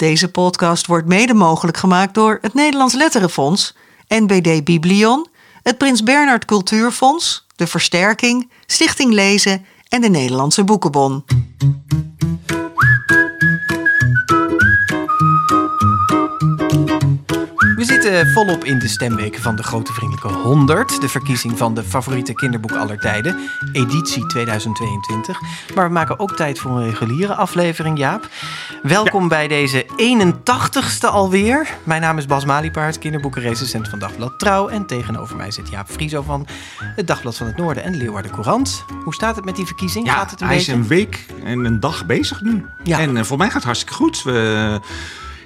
Deze podcast wordt mede mogelijk gemaakt door het Nederlands Letterenfonds, NBD Biblion, het Prins Bernhard Cultuurfonds, de Versterking, Stichting Lezen en de Nederlandse Boekenbon. Zitten volop in de stemweken van de Grote Vriendelijke 100. De verkiezing van de favoriete kinderboek aller tijden. Editie 2022. Maar we maken ook tijd voor een reguliere aflevering, Jaap. Welkom bij deze 81ste alweer. Mijn naam is Bas Maliepaard, kinderboekenrecensent van Dagblad Trouw. En tegenover mij zit Jaap Frieso van het Dagblad van het Noorden en de Leeuwarden Courant. Hoe staat het met die verkiezing? Ja, gaat het een hij beetje? is een week en een dag bezig nu. Ja. En eh, voor mij gaat het hartstikke goed. We,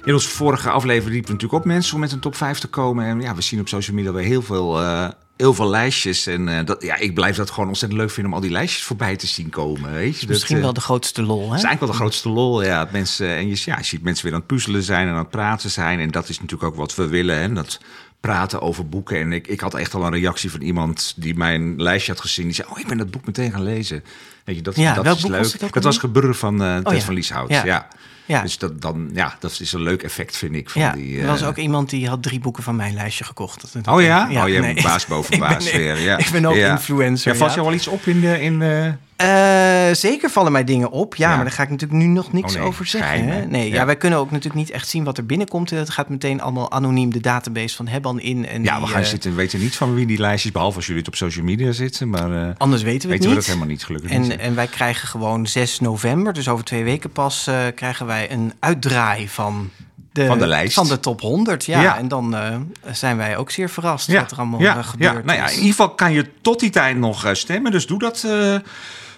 in onze vorige aflevering riepen we natuurlijk op mensen om met een top 5 te komen. En ja, we zien op social media weer heel veel, eh, heel veel lijstjes. En eh, dat, ja, ik blijf dat gewoon ontzettend leuk vinden om al die lijstjes voorbij te zien komen. Weet je? Misschien dat, wel eh, de grootste lol, hè? dat is eigenlijk wel de grootste lol. Ja, dat mensen, en je, ja, je ziet mensen weer aan het puzzelen zijn en aan het praten zijn. En dat is natuurlijk ook wat we willen. Hè? Dat praten over boeken. En ik, ik had echt al een reactie van iemand die mijn lijstje had gezien. Die zei, oh, ik ben dat boek meteen gaan lezen. Weet je, dat, Ja, dat is leuk. was het dat was? Gebeuren van uh, Ted ja. van Lieshout. Ja. Ja. Ja. Dus dat, dan, ja, dat is een leuk effect, vind ik. Van Ja, die, er was eh, ook iemand die had drie boeken van mijn lijstje gekocht. Dat Oh ja? oh, jij nee. baas boven ben- baas weer. Ja. Ik ben ook influencer. Ja, valt jou wel iets op in de... In de... Eh, zeker vallen mij dingen op. Ja, Ja. maar daar ga ik natuurlijk nu nog niks Oh nee, over zeggen. geheim, hè? Nee, ja. Ja. wij kunnen ook natuurlijk niet echt zien wat er binnenkomt. Het gaat meteen allemaal anoniem de database van Hebban in. En Ja, die, we gaan eh, zitten, we weten niet van wie die lijstjes, behalve als jullie het op social media zitten. Maar eh, Anders weten we het weten we dat helemaal niet, gelukkig niet. En, en wij krijgen gewoon 6 november, dus over twee weken pas, krijgen wij een uitdraai van de, Van de lijst. Van de top 100. Ja, Ja. en dan zijn wij ook zeer verrast wat er allemaal ja, gebeurt. Ja, nou ja, in ieder geval kan je tot die tijd nog stemmen. Dus doe dat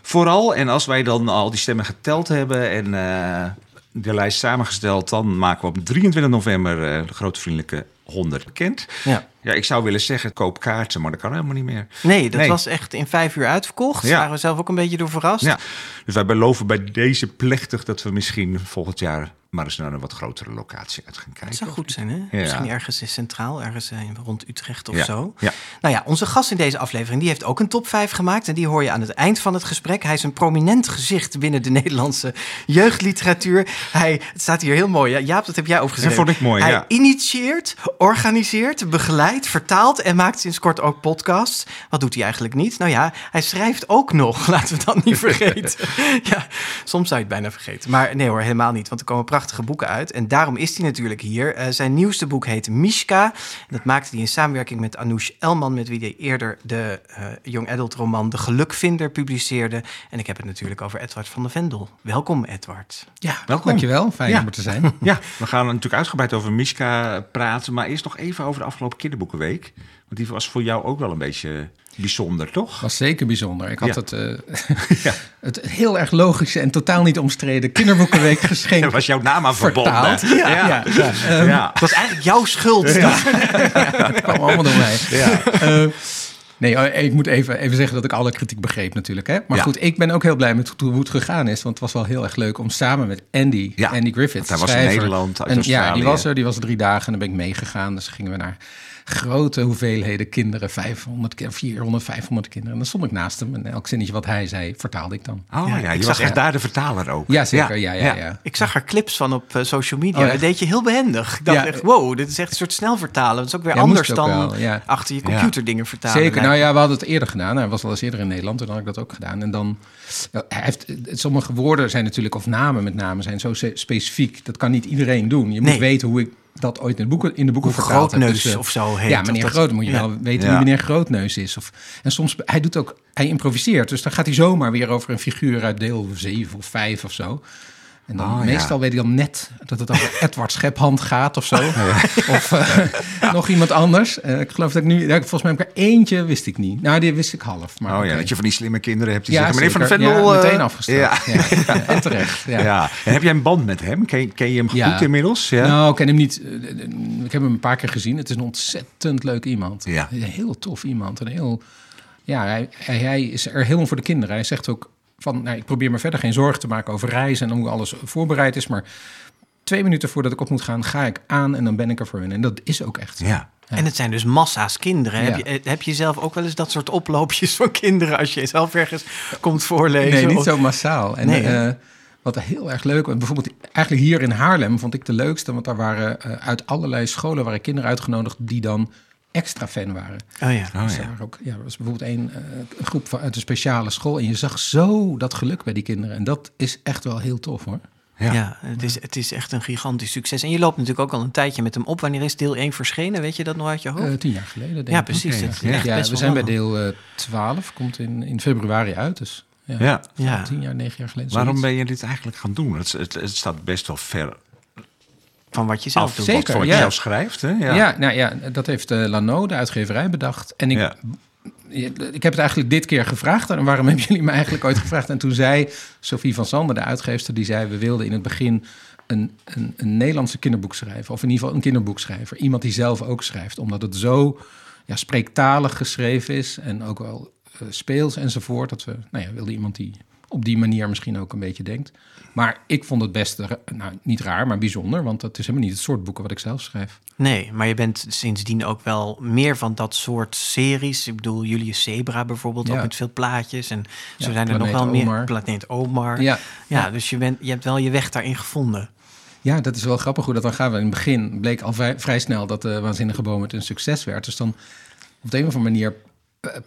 vooral. En als wij dan al die stemmen geteld hebben en eh, de lijst samengesteld... dan maken we op 23 november eh, de Grote 100 bekend. Ja. Ja, ik zou willen zeggen, koop kaarten, maar dat kan helemaal niet meer. Nee, dat Nee. was echt in vijf uur uitverkocht. Daar Ja. waren we zelf ook een beetje door verrast. Ja, dus wij beloven bij deze plechtig dat we misschien volgend jaar... maar eens naar een wat grotere locatie uit gaan kijken. Dat zou goed zijn, hè? Ja. Misschien ergens in centraal, ergens eh, rond Utrecht of Ja, zo. ja. Nou ja, onze gast in deze aflevering die heeft ook een top 5 gemaakt. En die hoor je aan het eind van het gesprek. Hij is een prominent gezicht binnen de Nederlandse jeugdliteratuur. Hij, het staat hier heel mooi. Ja, Jaap, dat heb jij opgeschreven. Dat vond ik mooi, Hij ja. initieert, organiseert, begeleidt, vertaalt en maakt sinds kort ook podcasts. Wat doet hij eigenlijk niet? Nou ja, hij schrijft ook nog. Laten we dat niet vergeten. ja, soms zou je het bijna vergeten. Maar nee hoor, helemaal niet. Want er komen prachtige boeken uit. En daarom is hij natuurlijk hier. Eh, zijn nieuwste boek heet Mishka. En dat maakte hij in samenwerking met Anoush Elman... met wie hij eerder de eh, young adult roman De Gelukvinder publiceerde. En ik heb het natuurlijk over Edward van de Vendel. Welkom, Edward. Ja, Welkom. dankjewel. Fijn Ja. om er te zijn. Ja, we gaan natuurlijk uitgebreid over Mishka praten. Maar eerst nog even over de afgelopen kinderboekenweek. Want die was voor jou ook wel een beetje bijzonder, toch? was zeker bijzonder. Ik had Ja. het, eh, het heel erg logische en totaal niet omstreden kinderboekenweek geschenk Daar was jouw naam aan verbonden. vertaald. Ja, ja, ja. Ehm, Ja. Het was eigenlijk jouw schuld. Het kwam allemaal door mij. Ja. Eh, nee, oh, ik moet even, even zeggen dat ik alle kritiek begreep natuurlijk. Hè? Maar Ja. goed, ik ben ook heel blij met hoe het gegaan is. Want het was wel heel erg leuk om samen met Andy, Ja, Andy Griffith, hij was in Nederland, uit en, Ja, die was er. Die was er drie dagen en dan ben ik meegegaan. Dus gingen we naar grote hoeveelheden kinderen. 500, ki- 400, 500 kinderen. En dan stond ik naast hem. En elk zinnetje wat hij zei, vertaalde ik dan. Oh ja, ik je zag was echt daar de vertaler ook. Ja, zeker. Ja, ja, ja. Ik zag er clips van op eh, social media. Oh, dat deed je heel behendig. Ik dacht Ja. echt, wow, dit is echt een soort snel vertalen. Dat is ook weer Ja, anders ook dan wel, ja. achter je computer dingen vertalen. Zeker. Nou ja, we hadden het eerder gedaan. Hij was al eens eerder in Nederland. Toen had ik dat ook gedaan. En dan... ja, Hij heeft, sommige woorden zijn natuurlijk, of namen met name, zijn zo specifiek. Dat kan niet iedereen doen. Je moet Nee. weten hoe ik dat ooit in de boeken, in de boeken vertaald. Grootneus Dus, eh, of zo heet. Ja, meneer dat- Groot moet je wel weten wie meneer Grootneus is. Of, en soms, hij doet ook, hij improviseert. Dus dan gaat hij zomaar weer over een figuur uit deel 7 of 5 of zo. En dan Oh, ja. meestal weet hij dan net dat het over Edward Schephand gaat of zo. Of eh, nog iemand anders. Eh, ik geloof dat ik nu, ja, volgens mij heb ik er eentje, wist ik niet. Nou, die wist ik half. Maar Oh ja, dat je van die slimme kinderen hebt die Ja, zeggen... Meneer Van zeker. Vendel... Ja, eh, meteen afgestapt. Ja. En terecht. Ja. En heb jij een band met hem? Ken, ken je hem goed inmiddels? Ja. Nou, ik ken hem niet. Ik heb hem een paar keer gezien. Het is een ontzettend leuk iemand. Ja. Een heel tof iemand. Een heel, ja, hij, hij, hij is er helemaal voor de kinderen. Hij zegt ook van, nou, ik probeer me verder geen zorgen te maken over reizen en hoe alles voorbereid is. Maar twee minuten voordat ik op moet gaan, ga ik aan en dan ben ik er voor hun. En dat is ook echt. ja. En het zijn dus massa's kinderen. Ja. Heb, je, eh, heb je zelf ook wel eens dat soort oploopjes van kinderen als je zelf ergens komt voorlezen? Nee, niet Of- zo massaal. En, Nee, eh, wat heel erg leuk was. Bijvoorbeeld eigenlijk hier in Haarlem vond ik de leukste. Want daar waren eh, uit allerlei scholen waren kinderen uitgenodigd die dan extra fan waren. Oh ja. Oh, Dus ja. er waren ook, ja, er was bijvoorbeeld een, eh, een groep van, uit een speciale school. En je zag zo dat geluk bij die kinderen. En dat is echt wel heel tof hoor. Ja. Ja, het, is, het is echt een gigantisch succes. En je loopt natuurlijk ook al een tijdje met hem op. Wanneer is deel 1 verschenen? Weet je dat nog uit je hoofd? Eh, tien jaar geleden denk ja, ik. precies. Ja. echt Ja, best we wel zijn bij deel eh 12, komt in, in februari uit. Dus ja, Ja. Ja. tien jaar, negen jaar geleden. Waarom ben je dit eigenlijk gaan doen? Het, het, het staat best wel ver Van wat je zelf af doet. Zeker. wat, van wat ja. je zelf schrijft. Hè? Ja. Ja. nou ja, dat heeft uh, Lano, de uitgeverij, bedacht. En ik, Ja. ik heb het eigenlijk dit keer gevraagd. En waarom hebben jullie me eigenlijk ooit gevraagd? En toen zei Sophie van Sander, de uitgeefster, die zei... we wilden in het begin een, een, een Nederlandse kinderboek schrijven. Of in ieder geval een kinderboekschrijver. Iemand die zelf ook schrijft. Omdat het zo ja, spreektalig geschreven is. En ook wel uh, speels enzovoort. Dat we, nou ja, wilden iemand die op die manier misschien ook een beetje denkt. Maar ik vond het best, nou niet raar, maar bijzonder. Want dat is helemaal niet het soort boeken wat ik zelf schrijf. Nee, maar je bent sindsdien ook wel meer van dat soort series. Ik bedoel, Julius Zebra bijvoorbeeld, Ja. ook met veel plaatjes. En zo Ja, zijn er nog wel Omar. meer. Planeet Omar. Ja, Ja, dus je, bent, je hebt wel je weg daarin gevonden. Ja, dat is wel grappig hoe dat dan gaat. In het begin bleek al vrij, vrij snel dat de Waanzinnige Boom het een succes werd. Dus dan op de een of andere manier eh,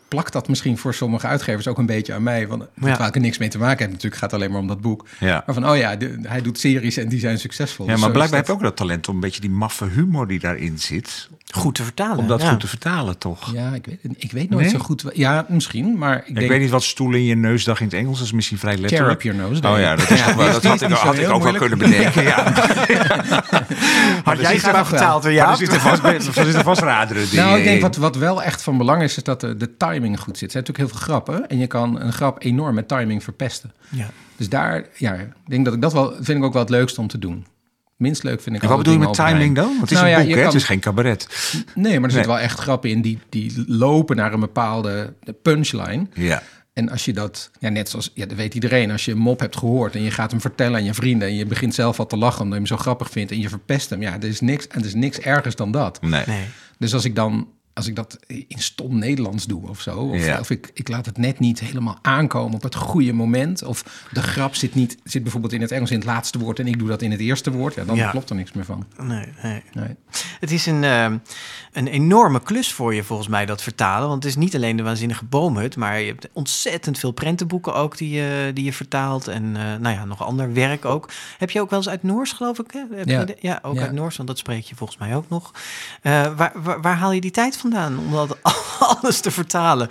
plakt dat misschien voor sommige uitgevers ook een beetje aan mij. Want Ja. terwijl ik er niks mee te maken heb. Natuurlijk gaat het alleen maar om dat boek. Ja. Maar van, oh ja, de- hij doet series en die zijn succesvol. Ja, Dus maar blijkbaar heb je ook dat talent om een beetje die maffe humor die daarin zit, Goed te vertalen. om dat ja. goed te vertalen, toch? Ja, ik weet, het- ik weet nooit Nee? zo goed. Ja, misschien, maar ik ik denk... weet niet wat stoel in je neusdag in het Engels dat is misschien vrij letterlijk. up your nose. Oh ja, dat, is wel, dat had ik, had ook wel kunnen bedenken. Ja. Had jij er maar nog wel. vertaald jou? er zitten vast, er vast raderen Nou, ik denk wat, wat wel echt van belang is, is dat de, de timing goed zit. Er zijn natuurlijk heel veel grappen en je kan een grap enorm met timing verpesten. Ja. Dus daar, ja, ik denk dat ik dat wel, vind ik ook wel het leukste om te doen. Minst leuk vind ik En wat bedoel je met timing dan? Want het is Nou een ja, boek, je hè? kan- het is geen cabaret. Nee, maar er Nee. zitten wel echt grappen in die, die lopen naar een bepaalde punchline. Ja. En als je dat, ja, net zoals, ja, dat weet iedereen, als je een mop hebt gehoord en je gaat hem vertellen aan je vrienden en je begint zelf al te lachen omdat je hem zo grappig vindt en je verpest hem, ja, er is niks, en er is niks ergers dan dat. Nee. Nee. Dus als ik dan, als ik dat in stom Nederlands doe of zo, of, Ja. of ik, ik laat het net niet helemaal aankomen op het goede moment, of de grap zit niet, zit bijvoorbeeld in het Engels in het laatste woord en ik doe dat in het eerste woord, ja, dan Ja. klopt er niks meer van. Nee, nee. Nee. Het is een, eh, een enorme klus voor je volgens mij, dat vertalen. Want het is niet alleen de waanzinnige boomhut, maar je hebt ontzettend veel prentenboeken ook die je, die je vertaalt. En eh, nou ja, nog ander werk ook. Heb je ook wel eens uit Noors, geloof ik? Hè? Heb Ja. je de- ja, ook uit Noors, want dat spreek je volgens mij ook nog. Eh, waar, waar, waar haal je die tijd vandaan om dat alles te vertalen?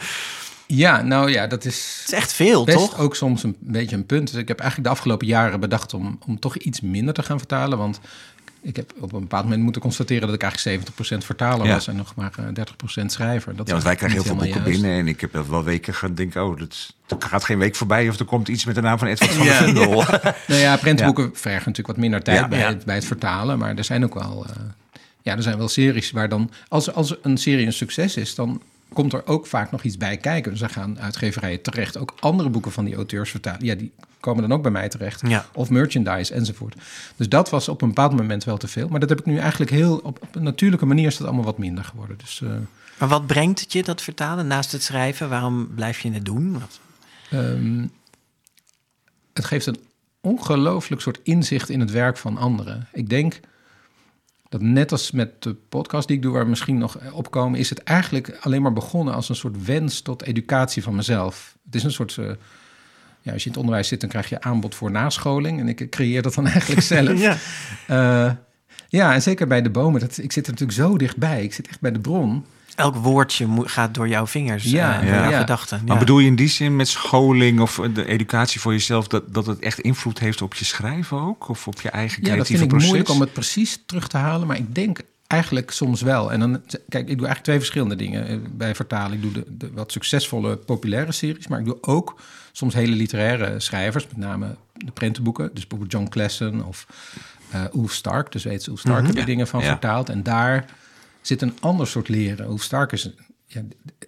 Ja, nou ja, dat is Het is echt veel, best toch? ook soms een beetje een punt. Dus ik heb eigenlijk de afgelopen jaren bedacht om, om toch iets minder te gaan vertalen, want ik heb op een bepaald moment moeten constateren dat ik eigenlijk 70% vertaler Ja. was en nog maar eh, 30% schrijver. Dat Ja, want wij krijgen heel veel boeken juist. binnen en ik heb wel- weken gaan denken, oh, dat, er gaat geen week voorbij of er komt iets met de naam van Edward van der Ja. Vendel. Nou ja, prentenboeken vergen natuurlijk wat minder tijd Ja. bij, Ja. Het, bij het vertalen. Maar er zijn ook wel, eh, ja, er zijn wel series waar dan, als, als een serie een succes is, dan komt er ook vaak nog iets bij kijken. Dus dan gaan uitgeverijen terecht ook andere boeken van die auteurs vertalen. Ja, die komen dan ook bij mij terecht. Ja. Of merchandise enzovoort. Dus dat was op een bepaald moment wel te veel. Maar dat heb ik nu eigenlijk heel, op, op een natuurlijke manier is dat allemaal wat minder geworden. Dus eh, Maar wat brengt het je, dat vertalen, naast het schrijven? Waarom blijf je het doen? Ehm, het geeft een ongelooflijk soort inzicht in het werk van anderen. Ik denk dat net als met de podcast die ik doe, waar we misschien nog opkomen, is het eigenlijk alleen maar begonnen als een soort wens tot educatie van mezelf. Het is een soort. eh, ja, als je in het onderwijs zit, dan krijg je aanbod voor nascholing. En ik creëer dat dan eigenlijk zelf. Ja. Eh, ja, en zeker bij de bomen. Dat, ik zit er natuurlijk zo dichtbij. Ik zit echt bij de bron. Elk woordje gaat door jouw vingers, Ja, ja, door ja. jouw Ja. gedachten. Maar ja. bedoel je in die zin met scholing of de educatie voor jezelf dat, dat het echt invloed heeft op je schrijven ook? Of op je eigen Ja, dat creatieve vind ik proces? moeilijk om het precies terug te halen. Maar ik denk eigenlijk soms wel. En dan, kijk, ik doe eigenlijk twee verschillende dingen eh, bij vertalen. Ik doe de, de wat succesvolle populaire series, maar ik doe ook soms hele literaire schrijvers, met name de prentenboeken. Dus bijvoorbeeld John Classen of eh Ulf Stark, de Zweedse Ulf Stark, heb ik Ja, dingen van ja. vertaald. En daar zit een ander soort leren. Ulf Stark is... Ja,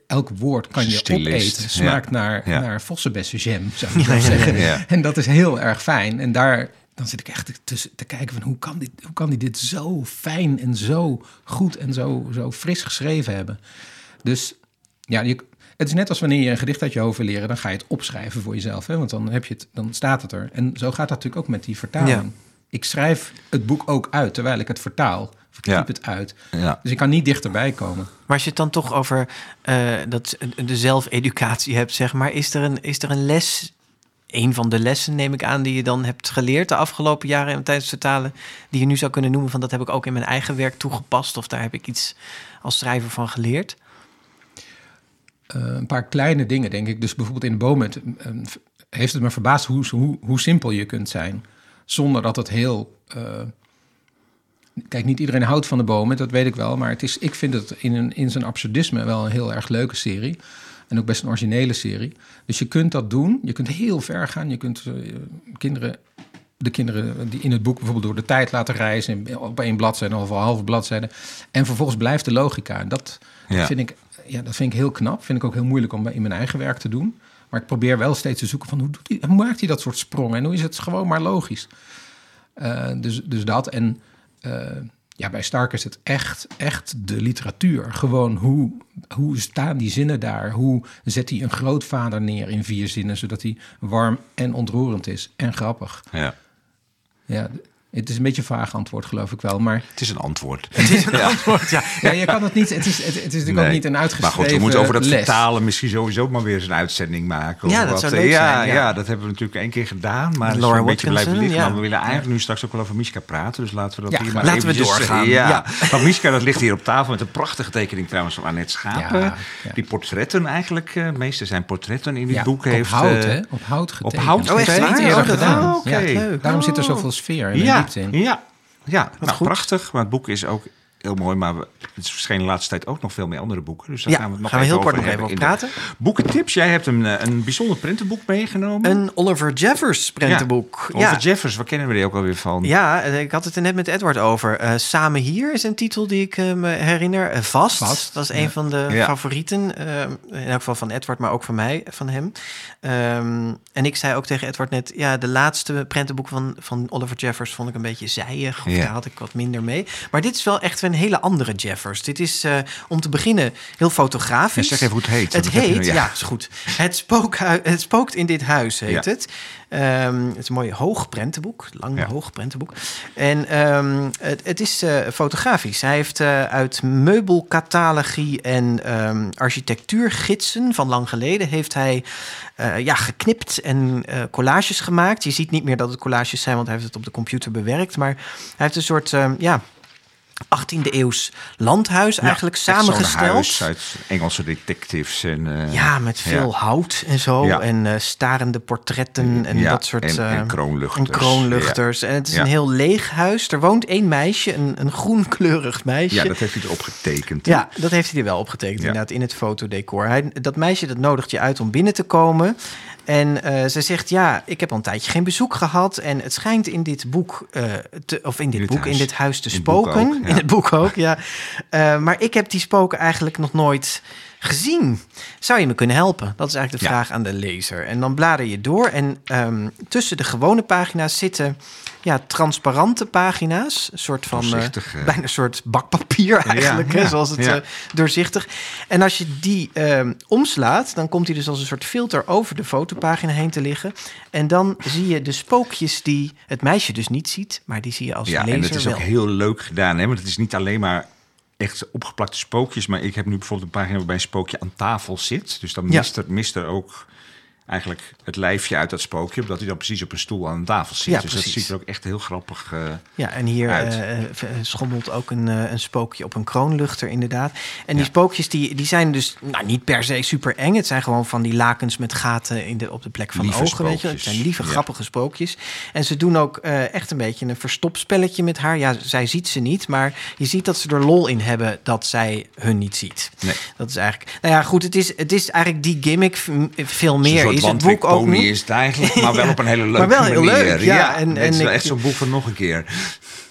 elk woord kan je Stilist, opeten. ja. Smaakt naar, Ja. naar vossenbessenjam, zou ik zeggen. En dat is heel erg fijn. En daar dan zit ik echt te, te, kijken van hoe kan, dit, hoe kan die dit zo fijn en zo goed en zo, zo fris geschreven hebben. Dus ja, je, Het is net als wanneer je een gedicht uit je hoofd wil leren, dan ga je het opschrijven voor jezelf. Hè? Want dan, heb je het, dan staat het er. En zo gaat dat natuurlijk ook met die vertaling. Ik schrijf het boek ook uit terwijl ik het vertaal. Of ik Ja. typ het uit. Ja. Dus ik kan niet dichterbij komen. Maar als je het dan toch over eh, dat, de zelfeducatie hebt, zeg maar, is er, een, is er een les, een van de lessen neem ik aan, die je dan hebt geleerd de afgelopen jaren tijdens het vertalen, die je nu zou kunnen noemen van dat heb ik ook in mijn eigen werk toegepast of daar heb ik iets als schrijver van geleerd? Eh, een paar kleine dingen, denk ik. Dus bijvoorbeeld in de boom het, eh, heeft het me verbaasd hoe, hoe, hoe simpel je kunt zijn. Zonder dat het heel. eh, kijk, niet iedereen houdt van de bomen, dat weet ik wel. Maar het is, ik vind het in, een, in zijn absurdisme wel een heel erg leuke serie. En ook best een originele serie. Dus je kunt dat doen. Je kunt heel ver gaan. Je kunt eh, kinderen, de kinderen die in het boek bijvoorbeeld door de tijd laten reizen. in- Op één bladzijde of een halve bladzijde. En vervolgens blijft de logica. En dat, Ja. dat, vind ik, ja, dat vind ik heel knap. Vind ik ook heel moeilijk om in mijn eigen werk te doen. Maar ik probeer wel steeds te zoeken van hoe, doet hij, hoe maakt hij dat soort sprongen? En hoe is het gewoon maar logisch? Eh, dus, dus dat. En ja, bij Stark is het echt, echt de literatuur. Gewoon hoe, hoe staan die zinnen daar? Hoe zet hij een grootvader neer in vier zinnen, zodat hij warm en ontroerend is en grappig? Ja. Ja, het is een beetje een vaag antwoord, geloof ik wel. Maar Het is een antwoord. Het is een antwoord, ja. ja, je kan het niet. Het is, het, het is natuurlijk Nee. ook niet een uitgeschreven Maar goed, we moeten over dat les. vertalen misschien sowieso maar weer eens een uitzending maken. of Ja, dat wat. zou leuk ja, zijn, ja. ja. dat hebben we natuurlijk één keer gedaan. Maar het is Laura een beetje blijven liggen. ja. Maar we willen eigenlijk nu straks ook wel over Miska praten. Dus laten we dat Ja, hier maar laten we doorgaan. eh, Ja. Ja. Want Miska, dat ligt hier op tafel met een prachtige tekening trouwens van Annette Schapen. Ja, ja. Die portretten eigenlijk, eh, de meeste zijn portretten in dit Ja, boek op heeft. hout, eh, hè? Op hout getekend. hout Dat heeft getekend? niet Oh, eerder echt gedaan. Oh, Leuk. daarom zit er Oh. zoveel sfeer ja, in. Ja, ja. nou, prachtig. Maar het boek is ook heel mooi. Maar we, het is verschenen de laatste tijd ook nog veel meer andere boeken. Dus daar Ja, gaan we het nog gaan we heel kort over nog even over praten. Boekentips. Jij hebt een, eh, een bijzonder prentenboek meegenomen. Een Oliver Jeffers prentenboek. Ja. Over Jeffers, waar kennen we die ook alweer van? Ja, eh, ik had het er net met Edward over. Eh, Samen hier is een titel die ik me herinner. Vast, Vast, dat is een van de Ja. favorieten. in elk geval van Edward, maar ook van mij, van hem. Ehm, en ik zei ook tegen Edward net... ja, de laatste prentenboek van, van Oliver Jeffers vond ik een beetje zijig. Of Ja. daar had ik wat minder mee. Maar dit is wel echt een hele andere Jeffers. Dit is eh, om te beginnen heel fotografisch. Ja, zeg even hoe het heet, Het heet, ja, ja. is goed. Het, spookhui- het spookt in dit huis, heet Ja. het. Ehm, het is een mooi hoog prentenboek. Lang Ja. hoog prentenboek. En ehm, het, het is eh, fotografisch. Hij heeft eh, uit meubelcatalogie en ehm, architectuurgidsen van lang geleden... heeft hij ja, geknipt en collages gemaakt. Je ziet niet meer dat het collages zijn, want hij heeft het op de computer bewerkt. Maar hij heeft een soort... ja, 18e eeuws landhuis eigenlijk samengesteld. huis uit Engelse detectives. En, eh, Ja, met veel ja. hout en zo. Ja. En eh, starende portretten en dat soort... en- eh, en kroonluchters. En kroonluchters. En het is een heel leeg huis. Er woont één meisje, een, een groenkleurig meisje. Ja, dat heeft hij erop getekend. Ja, dat heeft hij er wel opgetekend, inderdaad, in het fotodecor. Hij, dat meisje dat nodigt je uit om binnen te komen. En eh, ze zegt, ja, ik heb al een tijdje geen bezoek gehad. En het schijnt in dit boek, te, of in dit, dit boek, huis. in dit huis te In spoken. ook, ja. In het boek ook, ja. Eh, maar ik heb die spoken eigenlijk nog nooit gezien. Zou je me kunnen helpen? Dat is eigenlijk de Ja. vraag aan de lezer. En dan blader je door. En ehm, tussen de gewone pagina's zitten ja, transparante pagina's. Een soort van, eh, eh. bijna een soort bakpapier eigenlijk, hè, ja, zoals het ja. eh, doorzichtig. En als je die ehm, omslaat, dan komt hij dus als een soort filter over de fotopagina heen te liggen. En dan zie je de spookjes die het meisje dus niet ziet, maar die zie je als Ja, lezer en het is wel. ook heel leuk gedaan. Hè? Want het is niet alleen maar echt opgeplakte spookjes. Maar ik heb nu bijvoorbeeld een pagina waarbij een spookje aan tafel zit. Dus dan mist, er, mist er ook eigenlijk het lijfje uit dat spookje. Omdat hij dan precies op een stoel aan een tafel zit. Ja, dus precies. dat ziet er ook echt heel grappig uh, Ja, en hier uit. uh, schommelt ook een, uh, een spookje op een kroonluchter inderdaad. En die spookjes die, die zijn dus nou, niet per se super eng. Het zijn gewoon van die lakens met gaten in de, op de plek van Lieve de ogen. Weet je. Het zijn lieve, Ja. grappige spookjes. En ze doen ook echt een beetje een verstopspelletje met haar. Ja, zij ziet ze niet, maar je ziet dat ze er lol in hebben dat zij hun niet ziet. Nee. Dat is eigenlijk... Nou ja, goed, het is, het is eigenlijk die gimmick veel meer. Is het boek ook niet? is het eigenlijk, maar wel op een hele leuke Maar wel heel manier. leuk, ja. En- En, het en is wel ik- echt zo'n boek van nog een keer.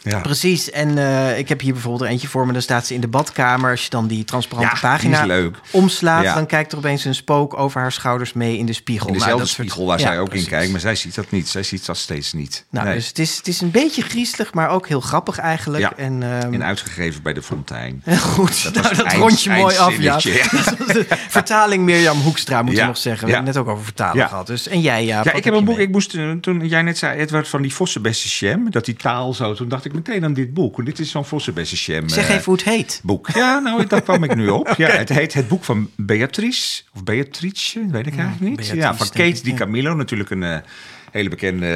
Ja. Precies, en eh, ik heb hier bijvoorbeeld er eentje voor me. Dan staat ze in de badkamer. Als je dan die transparante Ja, pagina die is leuk. omslaat... Ja. dan kijkt er opeens een spook over haar schouders mee in de spiegel. In Nou, dezelfde dat soort- spiegel waar zij ook precies. in kijkt, maar zij ziet dat niet. Zij ziet dat steeds niet. Nou, Nee. dus het is, het is een beetje griezelig, maar ook heel grappig eigenlijk. Ja. En, En uitgegeven bij de Fontein. goed, Dat dat, nou, dat eind- rond je mooi af, ja. Vertaling Mirjam Hoekstra, moet je nog zeggen. We hebben het net ook over vertalen gehad. Dus, en jij, ja. Ja, ik heb een boek. Ik moest eh, toen jij net zei, Edward van die Vossenbessensham, dat die taal zo. Toen dacht ik meteen aan dit boek. Dit is zo'n Vossenbessensham. Zeg eh, even hoe het heet. boek. Ja, nou, daar kwam ik nu op. Ja, het heet het boek van Beatrice, of Beatrice, weet ik eigenlijk niet. Beatrice, ja, van Kate Di. Camillo, natuurlijk een eh, hele bekende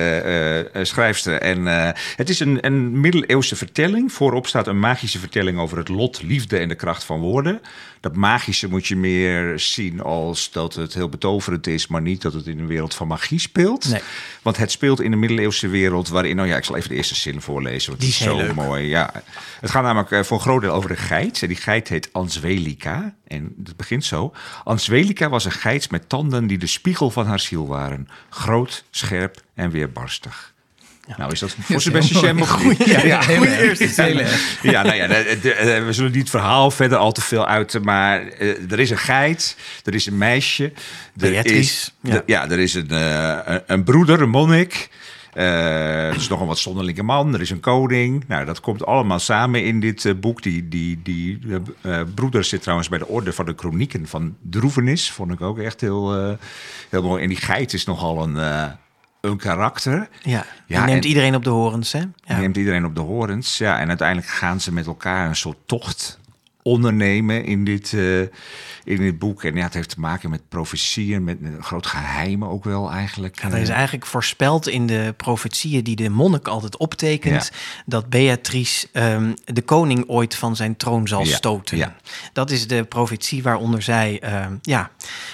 eh, schrijfster. En eh, het is een, een middeleeuwse vertelling. Voorop staat een magische vertelling over het lot, liefde en de kracht van woorden. Dat magische moet je meer zien als dat het heel betoverend is, maar niet dat het in een wereld van magie speelt. Nee. Want het speelt in de middeleeuwse wereld waarin, nou ja, ik zal even de eerste zin voorlezen, want Die is zo leuk. mooi. Ja. Het gaat namelijk voor een groot deel over een geit. En die geit heet Answelica. En het begint zo. Answelica was een geit met tanden die de spiegel van haar ziel waren. Groot, scherp en weerbarstig. Nou, is dat voor zijn beste jam of niet? Ja, Ja, eerste erg. ja, nou ja, de- de- de- we zullen niet het verhaal verder al te veel uit, maar eh, er is een geit, er is een meisje, er Beatrice, is, ja. ja, er is een, eh, een, een broeder, een monnik. Eh, er is nog een wat zonderlinge man, er is een koning. Nou, dat komt allemaal samen in dit eh, boek. Die, die, die eh, broeder zit trouwens bij de orde van de chronieken van Droevenis. Vond ik ook echt heel, heel mooi. En die geit is nogal een, een karakter. Ja, Ja, neemt en- iedereen op de horens, hè? Ja. neemt iedereen op de horens. Ja, en uiteindelijk gaan ze met elkaar een soort tocht ondernemen in dit, in dit boek. En ja, het heeft te maken met profetieën, met een groot geheim ook wel eigenlijk. Ja, er is Eh, eigenlijk voorspeld in de profetieën die de monnik altijd optekent... dat Beatrice ehm, de koning ooit van zijn troon zal Ja, stoten. ja. Dat is de profetie waaronder zij ehm, ja,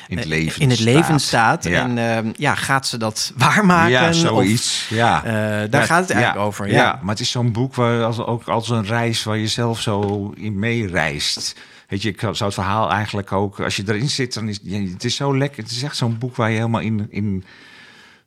in het eh, leven in het leven staat. staat. Ja. En ehm, ja, gaat ze dat waarmaken? ja, Of, zoiets. ja. eh, daar gaat het eigenlijk over. Ja. Ja. maar het is zo'n boek waar als, ook als een reis waar je zelf zo in meereist. Weet je, ik zou het verhaal eigenlijk ook, als je erin zit, dan is het is zo lekker. Het is echt zo'n boek waar je helemaal in, in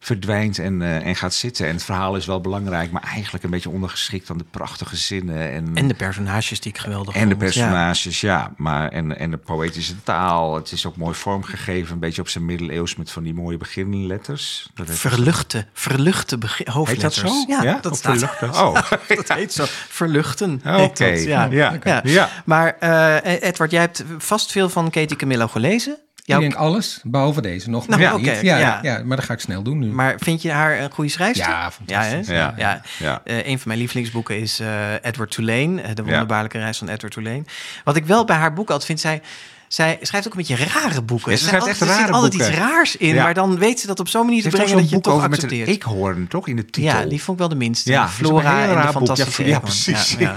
verdwijnt en, eh, en gaat zitten. En het verhaal is wel belangrijk, maar eigenlijk een beetje ondergeschikt aan de prachtige zinnen. En, En de personages die ik geweldig en de vond. Ja. personages, ja. maar en, en de poëtische taal. Het is ook mooi vormgegeven, een beetje op zijn middeleeuws met van die mooie beginletters. Dat heeft- Verluchte, verluchte begin, Heet dat hoofdletters. zo? Ja, dat Of staat. verluchten? Oh, dat heet zo. Verluchten. Oké. Ja. Ja. Ja. Ja. Maar eh, Edward, jij hebt vast veel van Katie Camillo gelezen. Jouw- Ik denk alles, behalve deze nog. Nou, ja, ja. ja. maar dat ga ik snel doen nu. Maar vind je haar een goede schrijfster? Ja, fantastisch. Ja. ja. Ja. Eh, een van mijn lievelingsboeken is eh, Edward Tulane, eh, De wonderbaarlijke reis van Edward Tulane. Wat ik wel bij haar boek altijd vind, zij, zij schrijft ook een beetje rare boeken. Ja, ze Er schrijft echt altijd- er zit rare altijd boeken. iets raars in, Ja. maar dan weet ze dat op zo'n manier Ze te brengen dat je het toch over met een accepteert. eekhoorn, toch? In de titel. Ja, die vond ik wel de minste. Ja, Flora en de fantastische ja, precies. Ja,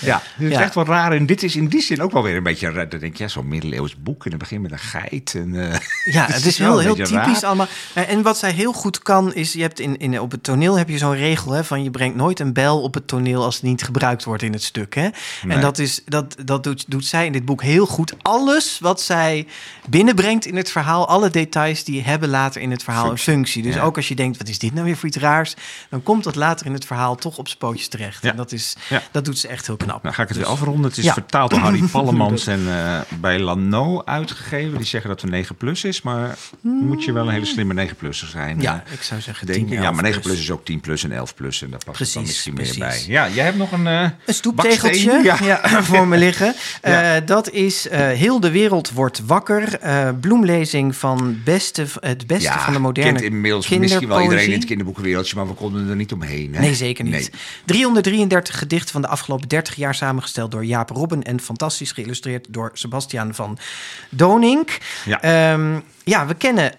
Ja. Het is echt wel raar. En dit is in die zin ook wel weer een beetje raar. Dan denk je, ja, zo'n middeleeuws boek. En dan begin met een geit. En, eh, Ja, het het is heel, heel typisch raar. allemaal. Eh, En wat zij heel goed kan, is je hebt in, in, op het toneel heb je zo'n regel hè, van je brengt nooit een bel op het toneel als het niet gebruikt wordt in het stuk. Hè? En dat, is, dat, dat doet, doet zij in dit boek heel goed. Alles wat zij binnenbrengt in het verhaal, alle details, die hebben later in het verhaal Functie. een functie. Dus Ja. ook als je denkt, wat is dit nou weer voor iets raars? Dan komt dat later in het verhaal toch op zijn pootjes terecht. Ja. En dat, is, Ja. dat doet ze echt heel knap. Nou ga ik het Dus- weer afronden. Het is vertaald door Harry Pallemans en eh, bij Lano uitgegeven. Die zeggen dat het 9 plus is, maar moet je wel een hele slimme 9 plusser zijn. Ja, ik zou zeggen Denk 10, je? Ja, 11 maar 9 plus. plus is ook 10 plus en 11 plus. En daar past het dan Precies, misschien precies. meer bij. Ja, jij hebt nog een... eh, Een stoeptegeltje ja. Voor me liggen. Eh, dat is Heel de wereld wordt wakker. eh, bloemlezing van beste, het beste Ja, van de moderne kent inmiddels misschien wel iedereen in het kinderboekenwereldje, maar we konden er niet omheen. Hè? Nee, zeker niet. Nee. 333 gedichten van de afgelopen 30 jaar samengesteld door Jaap Robben en fantastisch geïllustreerd door Sebastiaan van Donink. Ja. Ehm, ja, we kennen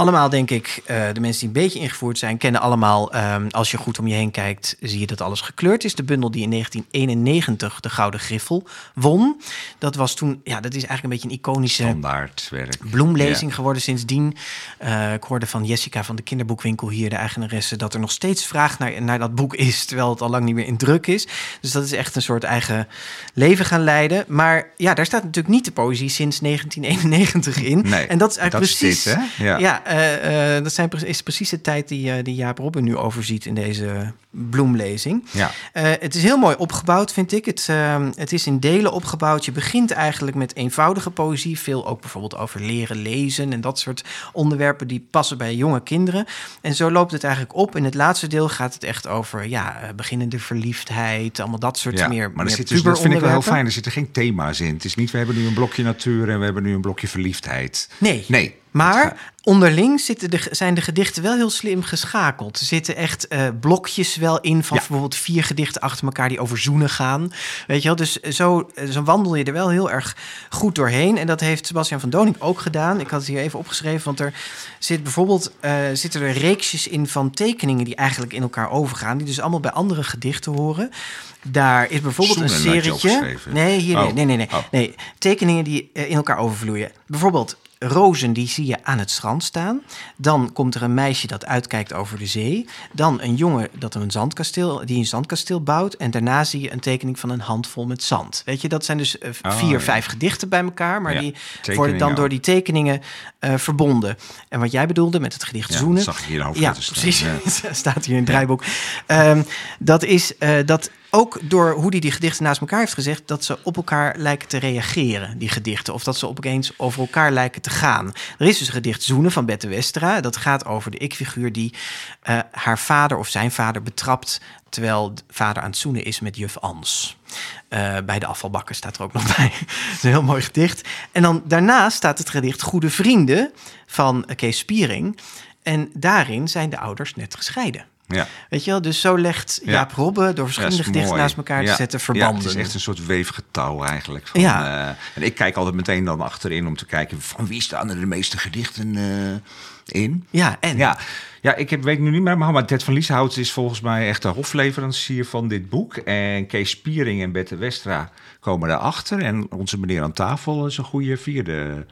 allemaal, denk ik, eh, de mensen die een beetje ingevoerd zijn, kennen allemaal, ehm, als je goed om je heen kijkt, zie je dat alles gekleurd is. De bundel die in 1991 de Gouden Griffel won. Dat was toen, ja, dat is eigenlijk een beetje een iconische Standaard werk. bloemlezing geworden sindsdien. Eh, ik hoorde van Jessica van de kinderboekwinkel hier, de eigenaresse, dat er nog steeds vraag naar, naar dat boek is, terwijl het al lang niet meer in druk is. Dus dat is echt een soort eigen leven gaan leiden. Maar ja, daar staat natuurlijk niet de poëzie sinds 1991 in. Nee, en dat is eigenlijk dat is precies. dit, hè? Ja. Ja, eh, eh, dat zijn, is precies de tijd die, eh, die Jaap Robben nu overziet in deze bloemlezing. Ja. Het is heel mooi opgebouwd, vind ik. Het, eh, het is in delen opgebouwd. Je begint eigenlijk met eenvoudige poëzie. Veel ook bijvoorbeeld over leren lezen en dat soort onderwerpen die passen bij jonge kinderen. En zo loopt het eigenlijk op. In het laatste deel gaat het echt over ja, beginnende verliefdheid, allemaal dat soort Ja, meer, maar er zit dus, dat vind ik wel heel fijn. Er zitten geen thema's in. Het is niet, we hebben nu een blokje natuur en we hebben nu een blokje verliefdheid. Nee. Nee. Maar onderling zitten de, zijn de gedichten wel heel slim geschakeld. Er zitten echt eh, blokjes wel in van Ja. bijvoorbeeld vier gedichten achter elkaar die over zoenen gaan. Weet je wel? Dus zo, zo wandel je er wel heel erg goed doorheen. En dat heeft Sebastian van Doning ook gedaan. Ik had het hier even opgeschreven, want er zit bijvoorbeeld eh, zitten er reeksjes in van tekeningen die eigenlijk in elkaar overgaan. Die dus allemaal bij andere gedichten horen. Daar is bijvoorbeeld een Zoenen serietje. Nee, hier nee, Oh. nee, nee, nee. Oh. Nee, tekeningen die eh, in elkaar overvloeien. Bijvoorbeeld rozen, die zie je aan het strand staan. Dan komt er een meisje dat uitkijkt over de zee. Dan een jongen dat een zandkasteel, die een zandkasteel bouwt. En daarna zie je een tekening van een handvol met zand. Weet je, dat zijn dus eh, Oh, vier, ja. vijf gedichten bij elkaar. Maar Ja, die worden dan door die tekeningen eh, verbonden. En wat jij bedoelde met het gedicht Ja, Zoenen. zag ik hier in Ja, precies. Staat hier in het draaiboek. Ehm, dat is eh, dat ook door hoe hij die gedichten naast elkaar heeft gezegd, dat ze op elkaar lijken te reageren, die gedichten. Of dat ze opeens over elkaar lijken te gaan. Er is dus een gedicht Zoenen van Bette Westra. Dat gaat over de ik-figuur die eh, haar vader of zijn vader betrapt. terwijl de vader aan het zoenen is met juf Ans. Eh, bij de afvalbakken staat er ook nog bij. Dat is een heel mooi gedicht. En dan daarnaast staat het gedicht Goede Vrienden van eh, Kees Spiering. En daarin zijn de ouders net gescheiden. Ja. Weet je wel, dus zo legt Ja. Jaap Robbe door verschillende gedichten naast elkaar te zetten Ja, verbanden. het is echt een soort weefgetouw eigenlijk. Van, Ja. eh, en ik kijk altijd meteen dan achterin om te kijken van wie staan er de meeste gedichten eh, in. Ja, en Ja, ja ik heb, weet nu niet meer, maar Ted van Lieshout is volgens mij echt de hofleverancier van dit boek. En Kees Spiering en Bette Westra komen daarachter. En onze meneer aan tafel is een goede vierde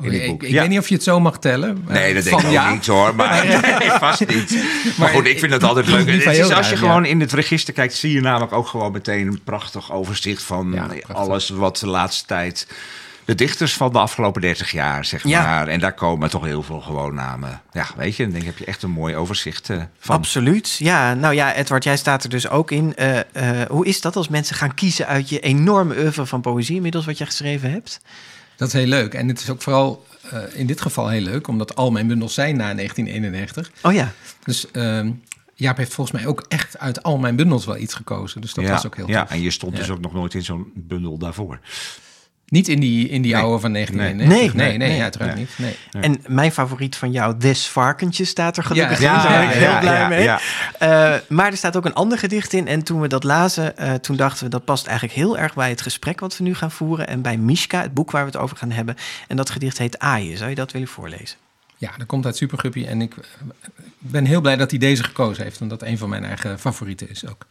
in dit ik boek. ik Ja. weet niet of je het zo mag tellen. Nee, Eh, dat denk ik ook niet hoor. Maar nee, vast niet. Maar goed, ik vind het altijd leuk. Het is, als je gewoon in het register kijkt, zie je namelijk ook gewoon meteen een prachtig overzicht van Ja, prachtig. alles wat de laatste tijd. De dichters van de afgelopen 30 jaar, zeg Ja. maar. En daar komen toch heel veel gewoon namen. Ja, weet je, dan denk ik, heb je echt een mooi overzicht eh, van. Absoluut. Ja, nou ja, Edward, jij staat er dus ook in. Eh, eh, hoe is dat als mensen gaan kiezen uit je enorme oeuvre van poëzie inmiddels wat je geschreven hebt? Dat is heel leuk. En het is ook vooral eh, in dit geval heel leuk, omdat al mijn bundels zijn na 1991. Oh ja, Dus ehm, Jaap heeft volgens mij ook echt uit al mijn bundels wel iets gekozen. Dus dat ja, was ook heel ja, tof. en je stond dus Ja. ook nog nooit in zo'n bundel daarvoor. Niet in die, in die Nee. oude van 1991. Nee, nee, nee, nee. uiteraard Nee. niet. En mijn favoriet van jou, Des Varkentjes, staat er gelukkig Ja, in. Daar ben ik heel ja, blij ja, mee. ja. Eh, maar er staat ook een ander gedicht in. En toen we dat lazen, eh, toen dachten we... dat past eigenlijk heel erg bij het gesprek wat we nu gaan voeren... en bij Mishka, het boek waar we het over gaan hebben. En dat gedicht heet Aaien. Zou je dat willen voorlezen? Ja, dat komt uit Superguppy. En ik, eh, ben heel blij dat hij deze gekozen heeft. Omdat dat een van mijn eigen favorieten is ook.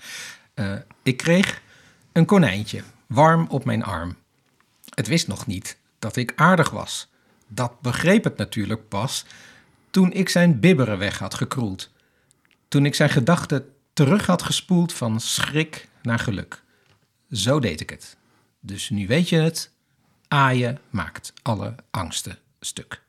Eh, ik kreeg een konijntje, warm op mijn arm. Het wist nog niet dat ik aardig was. Dat begreep het natuurlijk pas toen ik zijn bibberen weg had gekroeld. Toen ik zijn gedachten terug had gespoeld van schrik naar geluk. Zo deed ik het. Dus nu weet je het. Aaien maakt alle angsten stuk.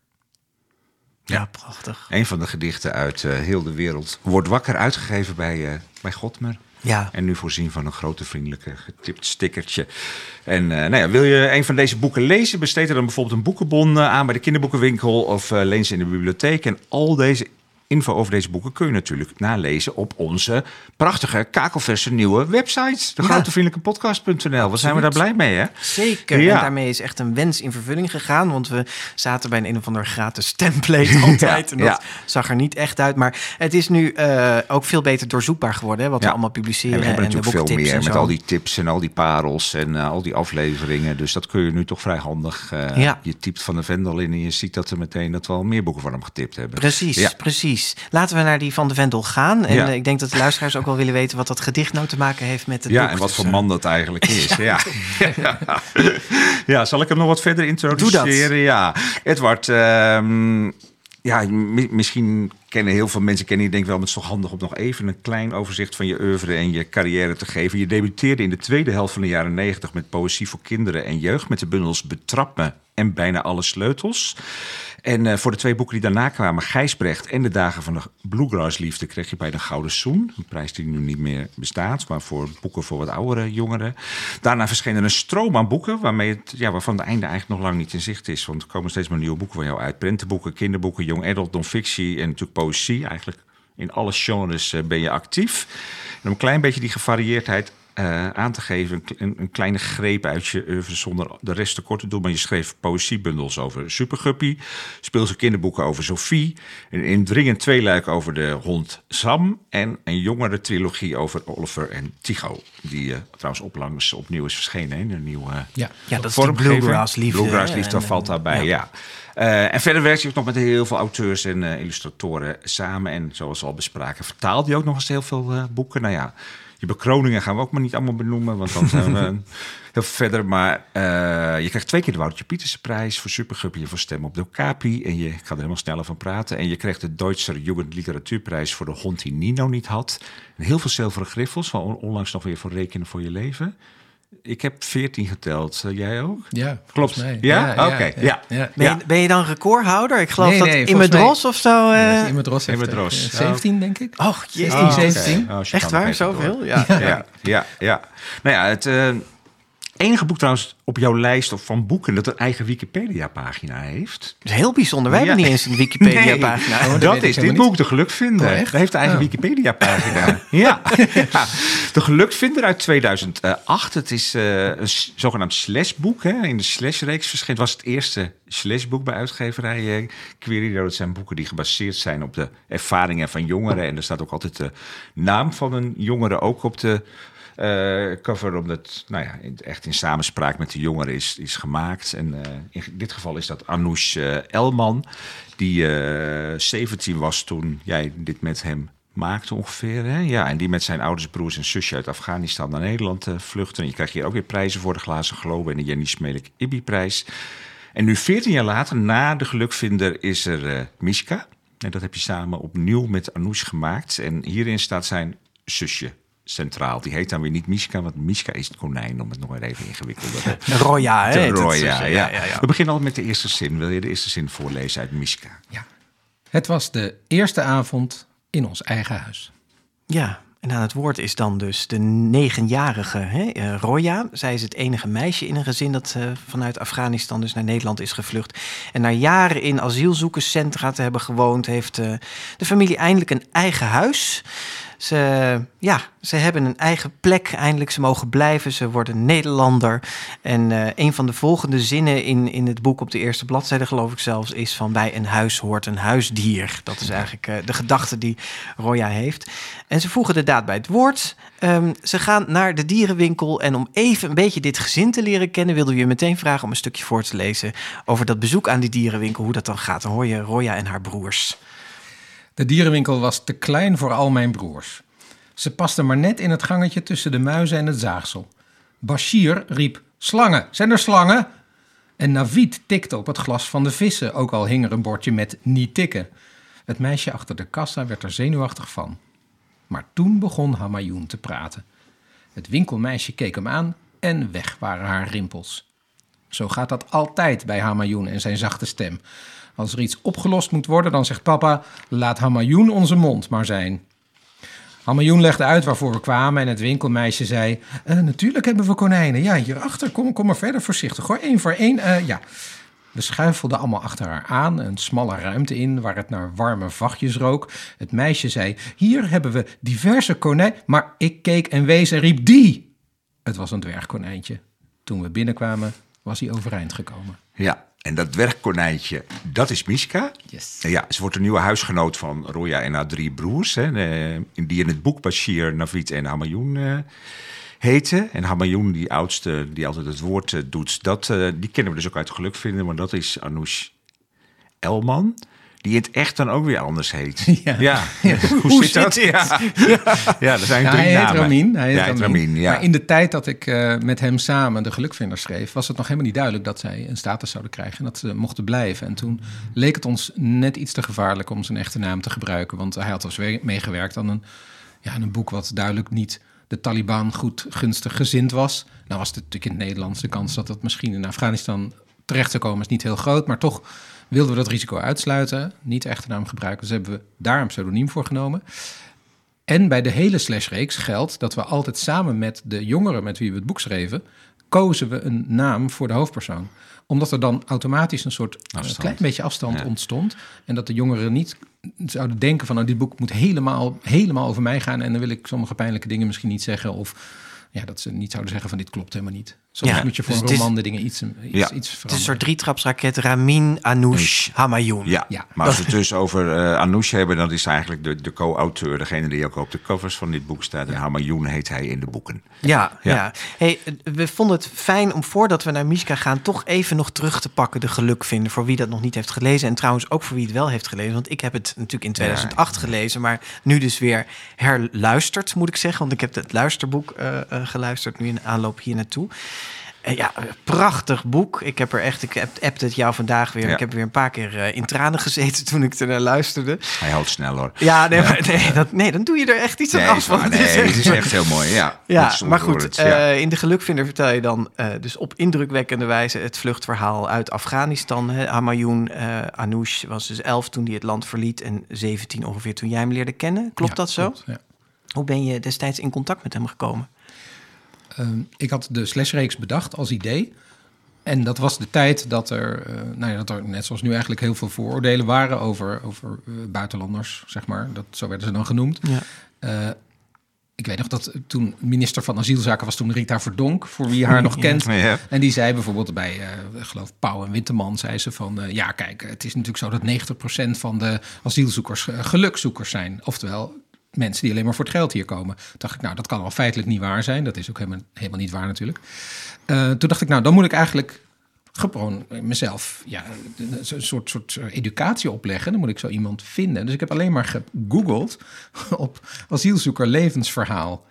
Ja, prachtig. Een van de gedichten uit eh, heel de wereld wordt wakker uitgegeven bij, eh bij Godmer. Ja, En nu voorzien van een grote vriendelijke getipt stickertje. En eh, nou ja, wil je een van deze boeken lezen? Besteed er dan bijvoorbeeld een boekenbon eh, aan bij de kinderboekenwinkel of eh leen ze in de bibliotheek. En al deze info over deze boeken kun je natuurlijk nalezen op onze prachtige kakelverse nieuwe website. De Ja. grotevriendelijkepodcast.nl. Wat zijn we daar blij mee, hè? zeker. Ja. En daarmee is echt een wens in vervulling gegaan. Want we zaten bij een een of ander gratis template altijd. en dat zag er niet echt uit. Maar het is nu eh, ook veel beter doorzoekbaar geworden. Hè, wat we allemaal En publiceren. we hebben de natuurlijk veel meer en met al die tips en al die parels en eh, al die afleveringen. Dus dat kun je nu toch vrij handig. eh. Je typt van de Vendel in en je ziet dat er meteen dat we al meer boeken van hem getipt hebben. Precies, Ja. Precies. Laten we naar die van de Vendel gaan. En Ja. eh, ik denk dat de luisteraars ook wel willen weten wat dat gedicht nou te maken heeft met het Ja, en wat Dus, voor eh, man dat eigenlijk is. Ja. Ja. ja, zal ik hem nog wat verder introduceren? Ja, Edward, ehm, ja, mi- misschien kennen heel veel mensen kennen je denk ik wel, maar het is toch handig om nog even een klein overzicht van je oeuvre en je carrière te geven. Je debuteerde in de tweede helft van de jaren negentig met poëzie voor kinderen en jeugd met de bundels Betrap me en bijna alle sleutels. En eh, voor de twee boeken die daarna kwamen, Gijsbrecht en De Dagen van de Bluegrass-liefde, kreeg je bij de Gouden Zoen. Een prijs die nu niet meer bestaat, maar voor boeken voor wat oudere jongeren. Daarna verscheen er een stroom aan boeken, waarmee ja, waarvan het einde eigenlijk nog lang niet in zicht is. Want er komen steeds maar nieuwe boeken van jou uit. Prentenboeken, kinderboeken, young adult, non-fictie en natuurlijk poëzie. Eigenlijk in alle genres eh, ben je actief. En om een klein beetje die gevarieerdheid eh, aan te geven. Een, een, kleine greep uit je oeuvre zonder de rest te kort te doen. Maar je schreef poëziebundels over Superguppy. Speelse kinderboeken over Sophie. Een indringend tweeluik over de hond Sam. En een jongere trilogie over Oliver en Tycho. Die uh, trouwens oplangs opnieuw is verschenen. in Een nieuwe ja. ja, dat is de Bluegrass liefde. Bluegrass liefde valt daarbij, ja. ja. Uh, en verder werkt hij ook nog met heel veel auteurs en illustratoren samen. En zoals we al bespraken, vertaalt hij ook nog eens heel veel boeken. Nou ja, je bekroningen gaan we ook maar niet allemaal benoemen, want dan zijn we heel verder. Maar uh, je krijgt twee keer de Woutje Pieterse prijs voor Superguppy voor Stem op de Capi. En je gaat er helemaal sneller van praten. En je krijgt de Duitse Jugendliteratuurprijs voor de hond die Nino niet had. En heel veel zilveren griffels, van onlangs nog weer voor Rekenen voor je leven. Ik heb 14 geteld. Uh, jij ook? Ja, klopt. Mij. Ja, ja, oké. Okay. ja, ja. Ben, je, ben, je, dan recordhouder? Ik geloof nee, dat nee, Immerdros of zo. Uh... Heeft Immerdros. 17, denk ik. Oh, jee. 16, Oh, 17. okay. Oh, Echt waar? Zoveel? Ja. Ja. ja, ja, ja. Nou ja, het uh, enige boek trouwens op jouw lijst of van boeken dat een eigen Wikipedia-pagina heeft. Dat is heel bijzonder. Wij hebben niet eens een Wikipedia-pagina. Nee, oh, dat, dat is dit boek, De Gelukvinder. Oh, dat heeft een eigen oh. Wikipedia-pagina. ja. ja. De Gelukvinder uit 2008. Het is uh, een zogenaamd slashboek. Hè. In de slashreeks verscheen. Was het eerste slashboek bij uitgeverij uh, Querido. Dat zijn boeken die gebaseerd zijn op de ervaringen van jongeren. En er staat ook altijd de naam van een jongere ook op de uh, cover, omdat nou ja, echt in samenspraak met de jongeren is, is gemaakt. En uh, in dit geval is dat Anoush uh, Elman, die 17 was toen jij dit met hem maakte ongeveer. Hè? Ja, en die met zijn ouders, broers en zusje uit Afghanistan naar Nederland vluchten. En je krijgt hier ook weer prijzen voor de Glazen Globe en de Jenny Smelik Ibby-prijs. En nu 14 jaar later, na de gelukvinder, is er Mishka. En dat heb je samen opnieuw met Anoush gemaakt. En hierin staat zijn zusje centraal. Die heet dan weer niet Mishka, want Mishka is het konijn, om het nog maar even ingewikkelder te Roya, hè? Roya, ja. Ja, ja, ja. We beginnen altijd met de eerste zin. Wil je de eerste zin voorlezen uit Mishka? Ja. Het was de eerste avond in ons eigen huis. Ja, en aan het woord is dan dus de negenjarige hè, uh, Roya. Zij is het enige meisje in een gezin dat uh, vanuit Afghanistan dus naar Nederland is gevlucht. En na jaren in asielzoekerscentra te hebben gewoond, heeft uh, de familie eindelijk een eigen huis. Ze, ja, ze hebben een eigen plek. Eindelijk, ze mogen blijven. Ze worden Nederlander. En uh, een van de volgende zinnen in, in het boek op de eerste bladzijde, geloof ik zelfs, is van bij een huis hoort een huisdier. Dat is eigenlijk uh, de gedachte die Roya heeft. En ze voegen de daad bij het woord. Um, ze gaan naar de dierenwinkel. En om even een beetje dit gezin te leren kennen, wilde je meteen vragen om een stukje voor te lezen over dat bezoek aan die dierenwinkel, hoe dat dan gaat. Dan hoor je Roya en haar broers. De dierenwinkel was te klein voor al mijn broers. Ze pasten maar net in het gangetje tussen de muizen en het zaagsel. Bashir riep: Slangen, zijn er slangen? En Navid tikte op het glas van de vissen, ook al hing er een bordje met niet tikken. Het meisje achter de kassa werd er zenuwachtig van. Maar toen begon Hamayoun te praten. Het winkelmeisje keek hem aan en weg waren haar rimpels. Zo gaat dat altijd bij Hamayoun en zijn zachte stem. Als er iets opgelost moet worden, dan zegt papa: laat Hamayoun onze mond maar zijn. Hamayoun legde uit waarvoor we kwamen en het winkelmeisje zei: uh, Natuurlijk hebben we konijnen. Ja, hierachter, kom, kom maar verder voorzichtig hoor. Eén voor één. Uh, ja. We schuifelden allemaal achter haar aan, een smalle ruimte in waar het naar warme vachtjes rook. Het meisje zei: Hier hebben we diverse konijnen. Maar ik keek en wees en riep: Die! Het was een dwergkonijntje. Toen we binnenkwamen, was hij overeind gekomen. Ja, en dat dwergkonijntje, dat is Mishka. Yes. Ja, ze wordt een nieuwe huisgenoot van Roya en haar drie broers. Hè, die in het boek Bashir, Navid en Hamayoun uh, heten. En Hamayoun, die oudste, die altijd het woord uh, doet, dat, uh, die kennen we dus ook uit geluk vinden. Maar dat is Anoush Elman. Die het echt dan ook weer anders heet. Ja. ja. Hoe, Hoe zit dat? Ja. ja, er zijn drie hij namen. Heet Ramin, hij heet ja, Ramin. Ramin ja. Maar in de tijd dat ik uh, met hem samen de gelukvinder schreef... was het nog helemaal niet duidelijk dat zij een status zouden krijgen... en dat ze mochten blijven. En toen leek het ons net iets te gevaarlijk om zijn echte naam te gebruiken... want hij had dus meegewerkt aan een, ja, een boek wat duidelijk niet... de Taliban goed gunstig gezind was. Nou was het natuurlijk in het Nederlands de kans dat dat misschien in Afghanistan terecht zou komen is niet heel groot, maar toch wilden we dat risico uitsluiten. Niet de echte naam gebruiken, dus hebben we daar een pseudoniem voor genomen. En bij de hele slashreeks geldt dat we altijd samen met de jongeren met wie we het boek schreven, kozen we een naam voor de hoofdpersoon. Omdat er dan automatisch een soort eh, Afstand. klein beetje afstand Ja. ontstond. En dat de jongeren niet zouden denken van, nou, dit boek moet helemaal, helemaal over mij gaan. En dan wil ik sommige pijnlijke dingen misschien niet zeggen. Of ja, dat ze niet zouden zeggen van, dit klopt helemaal niet. Soms Ja, moet je voor dus een roman de dingen iets, iets, Ja. iets Het is een soort drietrapsraket Ramin, Anoush, Hamayoun. Ja, Ja. maar als we het dus over eh Anoush hebben, dan is eigenlijk de, de co-auteur, degene die ook op de covers van dit boek staat. En Hamayoun heet hij in de boeken. Ja, ja. Ja. Hey, we vonden het fijn om voordat we naar Mishka gaan... toch even nog terug te pakken de geluk vinden... voor wie dat nog niet heeft gelezen. En trouwens ook voor wie het wel heeft gelezen. Want ik heb het natuurlijk in 2008 gelezen... maar nu dus weer herluisterd, moet ik zeggen. Want ik heb het luisterboek eh, eh, geluisterd... nu in aanloop hier naartoe. Eh, ja, prachtig boek. Ik heb er echt, ik heb het jou vandaag weer. Ja. Ik heb weer een paar keer eh, in tranen gezeten toen ik er naar luisterde. Hij houdt snel hoor. Ja, nee, Maar, nee, dat, nee, dan doe je er echt iets aan Nee, af. want nee, het is het echt- is echt heel mooi. Ja, ja, maar goed. ja. eh, in de gelukvinder vertel je dan dus op indrukwekkende wijze het vluchtverhaal uit Afghanistan. Hè. Hamayoun Anoush was dus elf toen hij het land verliet en 17 ongeveer toen jij hem leerde kennen. Klopt dat zo? klopt. Hoe ben je destijds in contact met hem gekomen? Ehm, ik had de slashreeks bedacht als idee. En dat was de tijd dat er, eh, nou ja, dat er net zoals nu eigenlijk heel veel vooroordelen waren over, over eh, buitenlanders, zeg maar. Dat, zo werden ze dan genoemd. Ja. Eh, ik weet nog dat toen minister van Asielzaken was toen Rita Verdonk, voor wie haar nog kent. Ja. En die zei bijvoorbeeld bij, eh, ik geloof Pauw en Winterman, zei ze van... ja, kijk, het is natuurlijk zo dat 90% van de asielzoekers gelukzoekers zijn. Oftewel, mensen die alleen maar voor het geld hier komen. Toen dacht ik, nou, dat kan wel feitelijk niet waar zijn. Dat is ook helemaal, helemaal niet waar natuurlijk. Eh, toen dacht ik, nou, dan moet ik eigenlijk gewoon mezelf ja, een soort, soort educatie opleggen. Dan moet ik zo iemand vinden. Dus ik heb alleen maar gegoogeld op asielzoeker levensverhaal.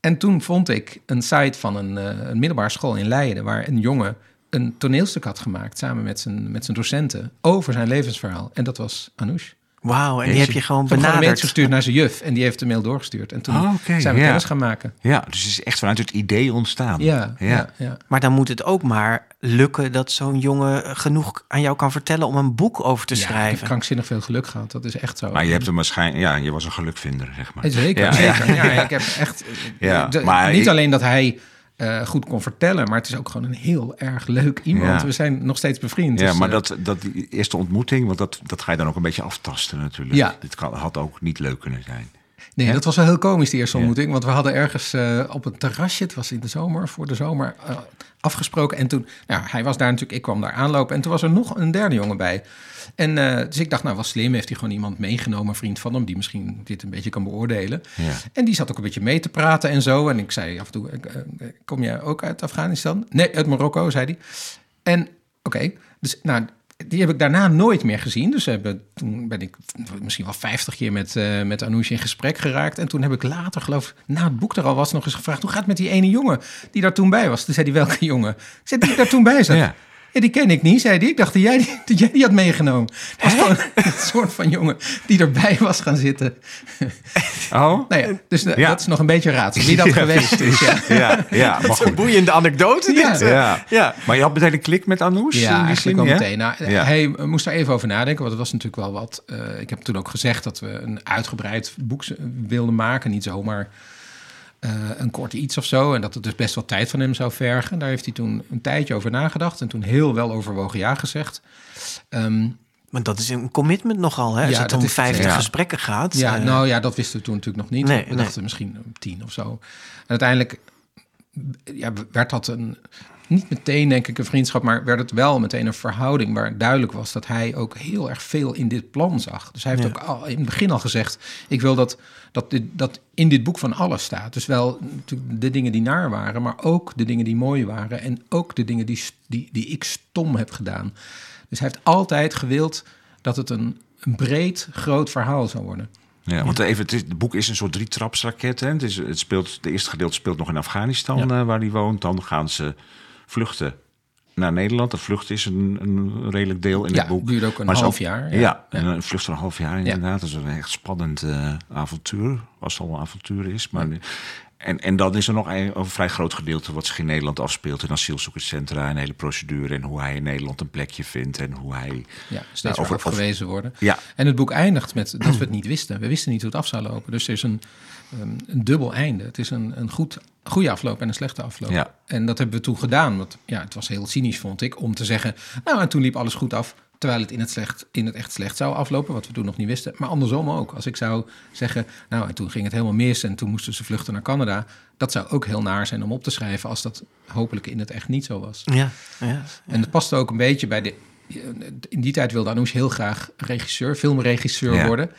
En toen vond ik een site van een, eh, een middelbare school in Leiden... waar een jongen een toneelstuk had gemaakt... samen met zijn, met zijn docenten over zijn levensverhaal. En dat was Anoush. Wauw, en die heb je gewoon heb gewoon een benaderd. gestuurd naar zijn juf... en die heeft de mail doorgestuurd. En toen Oh, oké, zijn we ja. kennis gaan maken. ja, dus het is echt vanuit het idee ontstaan. Ja, ja. ja, Maar dan moet het ook maar lukken dat zo'n jongen genoeg aan jou kan vertellen om een boek over te Ja, ik heb schrijven. krankzinnig veel geluk gehad. Dat is echt zo. Maar je hebt hem waarschijnlijk, ja, je was een gelukvinder, zeg maar. Zeker, Ja, zeker. ja. Ja, ik heb echt... Ja, de- maar niet ik- alleen dat hij eh, goed kon vertellen... maar het is ook gewoon een heel erg leuk iemand. Ja. We zijn nog steeds bevriend. Ja, dus, maar eh, dat, dat die eerste ontmoeting, want dat, dat ga je dan ook een beetje aftasten natuurlijk. Ja. Dit kan, had ook niet leuk kunnen zijn. Nee, dat was wel heel komisch, die eerste Ja. ontmoeting. Want we hadden ergens eh, op een terrasje, het was in de zomer, voor de zomer, afgesproken. En toen, nou, hij was daar natuurlijk, ik kwam daar aanlopen. En toen was er nog een derde jongen bij. En eh, dus ik dacht, nou, was slim. Heeft hij gewoon iemand meegenomen, een vriend van hem, die misschien dit een beetje kan beoordelen. Ja. En die zat ook een beetje mee te praten en zo. En ik zei af en toe, eh, eh, kom jij ook uit Afghanistan? Nee, uit Marokko, zei hij. En oké, dus nou, die heb ik daarna nooit meer gezien. Dus toen ben ik misschien wel 50 keer met, eh met Anoush in gesprek geraakt. En toen heb ik later, geloof na het boek er al was, nog eens gevraagd... hoe gaat het met die ene jongen die daar toen bij was? Toen zei hij, welke jongen? Ik die daar toen bij zat. Ja. Ja, die ken ik niet, zei hij. Ik dacht dat jij die, dat jij die had meegenomen. Het was gewoon een soort van jongen die erbij was gaan zitten. Oh? Nou ja, dus eh, Ja. dat is nog een beetje raadsel. Wie dat geweest is, ja. Ja, ja, maar Een boeiende anekdote dit. Ja. hè? Ja. Maar je had meteen een klik met Anoush? Ja, die eigenlijk ja? meteen. Nou. Hij moest daar even over nadenken, want het was natuurlijk wel wat... eh, ik heb toen ook gezegd dat we een uitgebreid boek wilden maken. Niet zomaar eh, een kort iets of zo. En dat het dus best wel tijd van hem zou vergen. Daar heeft hij toen een tijdje over nagedacht. En toen heel wel overwogen ja gezegd. Ehm, Maar dat is een commitment nogal, hè? Als Ja, het om is- 50 ja. gesprekken gaat. Ja, eh, nou ja, dat wisten we toen natuurlijk nog niet. Nee, we nee. dachten misschien tien of zo. En uiteindelijk ja, werd dat een, niet meteen denk ik een vriendschap, maar werd het wel meteen een verhouding waar duidelijk was dat hij ook heel erg veel in dit plan zag. Dus hij heeft Ja. ook al in het begin al gezegd, ik wil dat, dat, dit, dat in dit boek van alles staat. Dus wel natuurlijk de dingen die naar waren, maar ook de dingen die mooi waren en ook de dingen die, die, die ik stom heb gedaan. Dus hij heeft altijd gewild dat het een, een breed, groot verhaal zou worden. Ja, want even, het, is, het boek is een soort drietrapsraket. Hè? Het, is, het speelt, de eerste gedeelte speelt nog in Afghanistan, Ja. eh, waar hij woont. Dan gaan ze vluchten naar Nederland. De vlucht is een, een redelijk deel in Ja, het boek. duurde ook een Maar half jaar, ja. Ja, Ja. en een vlucht van een half jaar inderdaad. Dat is een echt spannend eh, avontuur. Als het al een avontuur is. Maar, en, en dan is er nog een, een vrij groot gedeelte wat zich in Nederland afspeelt. In asielzoekerscentra en hele procedure. En hoe hij in Nederland een plekje vindt. En hoe hij... Ja, steeds Nou, weer over- afgewezen worden. Ja. En het boek eindigt met dat we het niet wisten. We wisten niet hoe het af zou lopen. Dus er is een, ehm, een dubbel einde. Het is een, een goed, goede afloop en een slechte afloop. Ja. En dat hebben we toen gedaan. Want ja, het was heel cynisch, vond ik, om te zeggen... nou, en toen liep alles goed af... terwijl het in het, slecht, in het echt slecht zou aflopen... wat we toen nog niet wisten. Maar andersom ook. Als ik zou zeggen... nou, en toen ging het helemaal mis... en toen moesten ze vluchten naar Canada... dat zou ook heel naar zijn om op te schrijven... als dat hopelijk in het echt niet zo was. Ja, ja. En het paste ook een beetje bij de. In die tijd wilde Anoush heel graag regisseur, filmregisseur worden.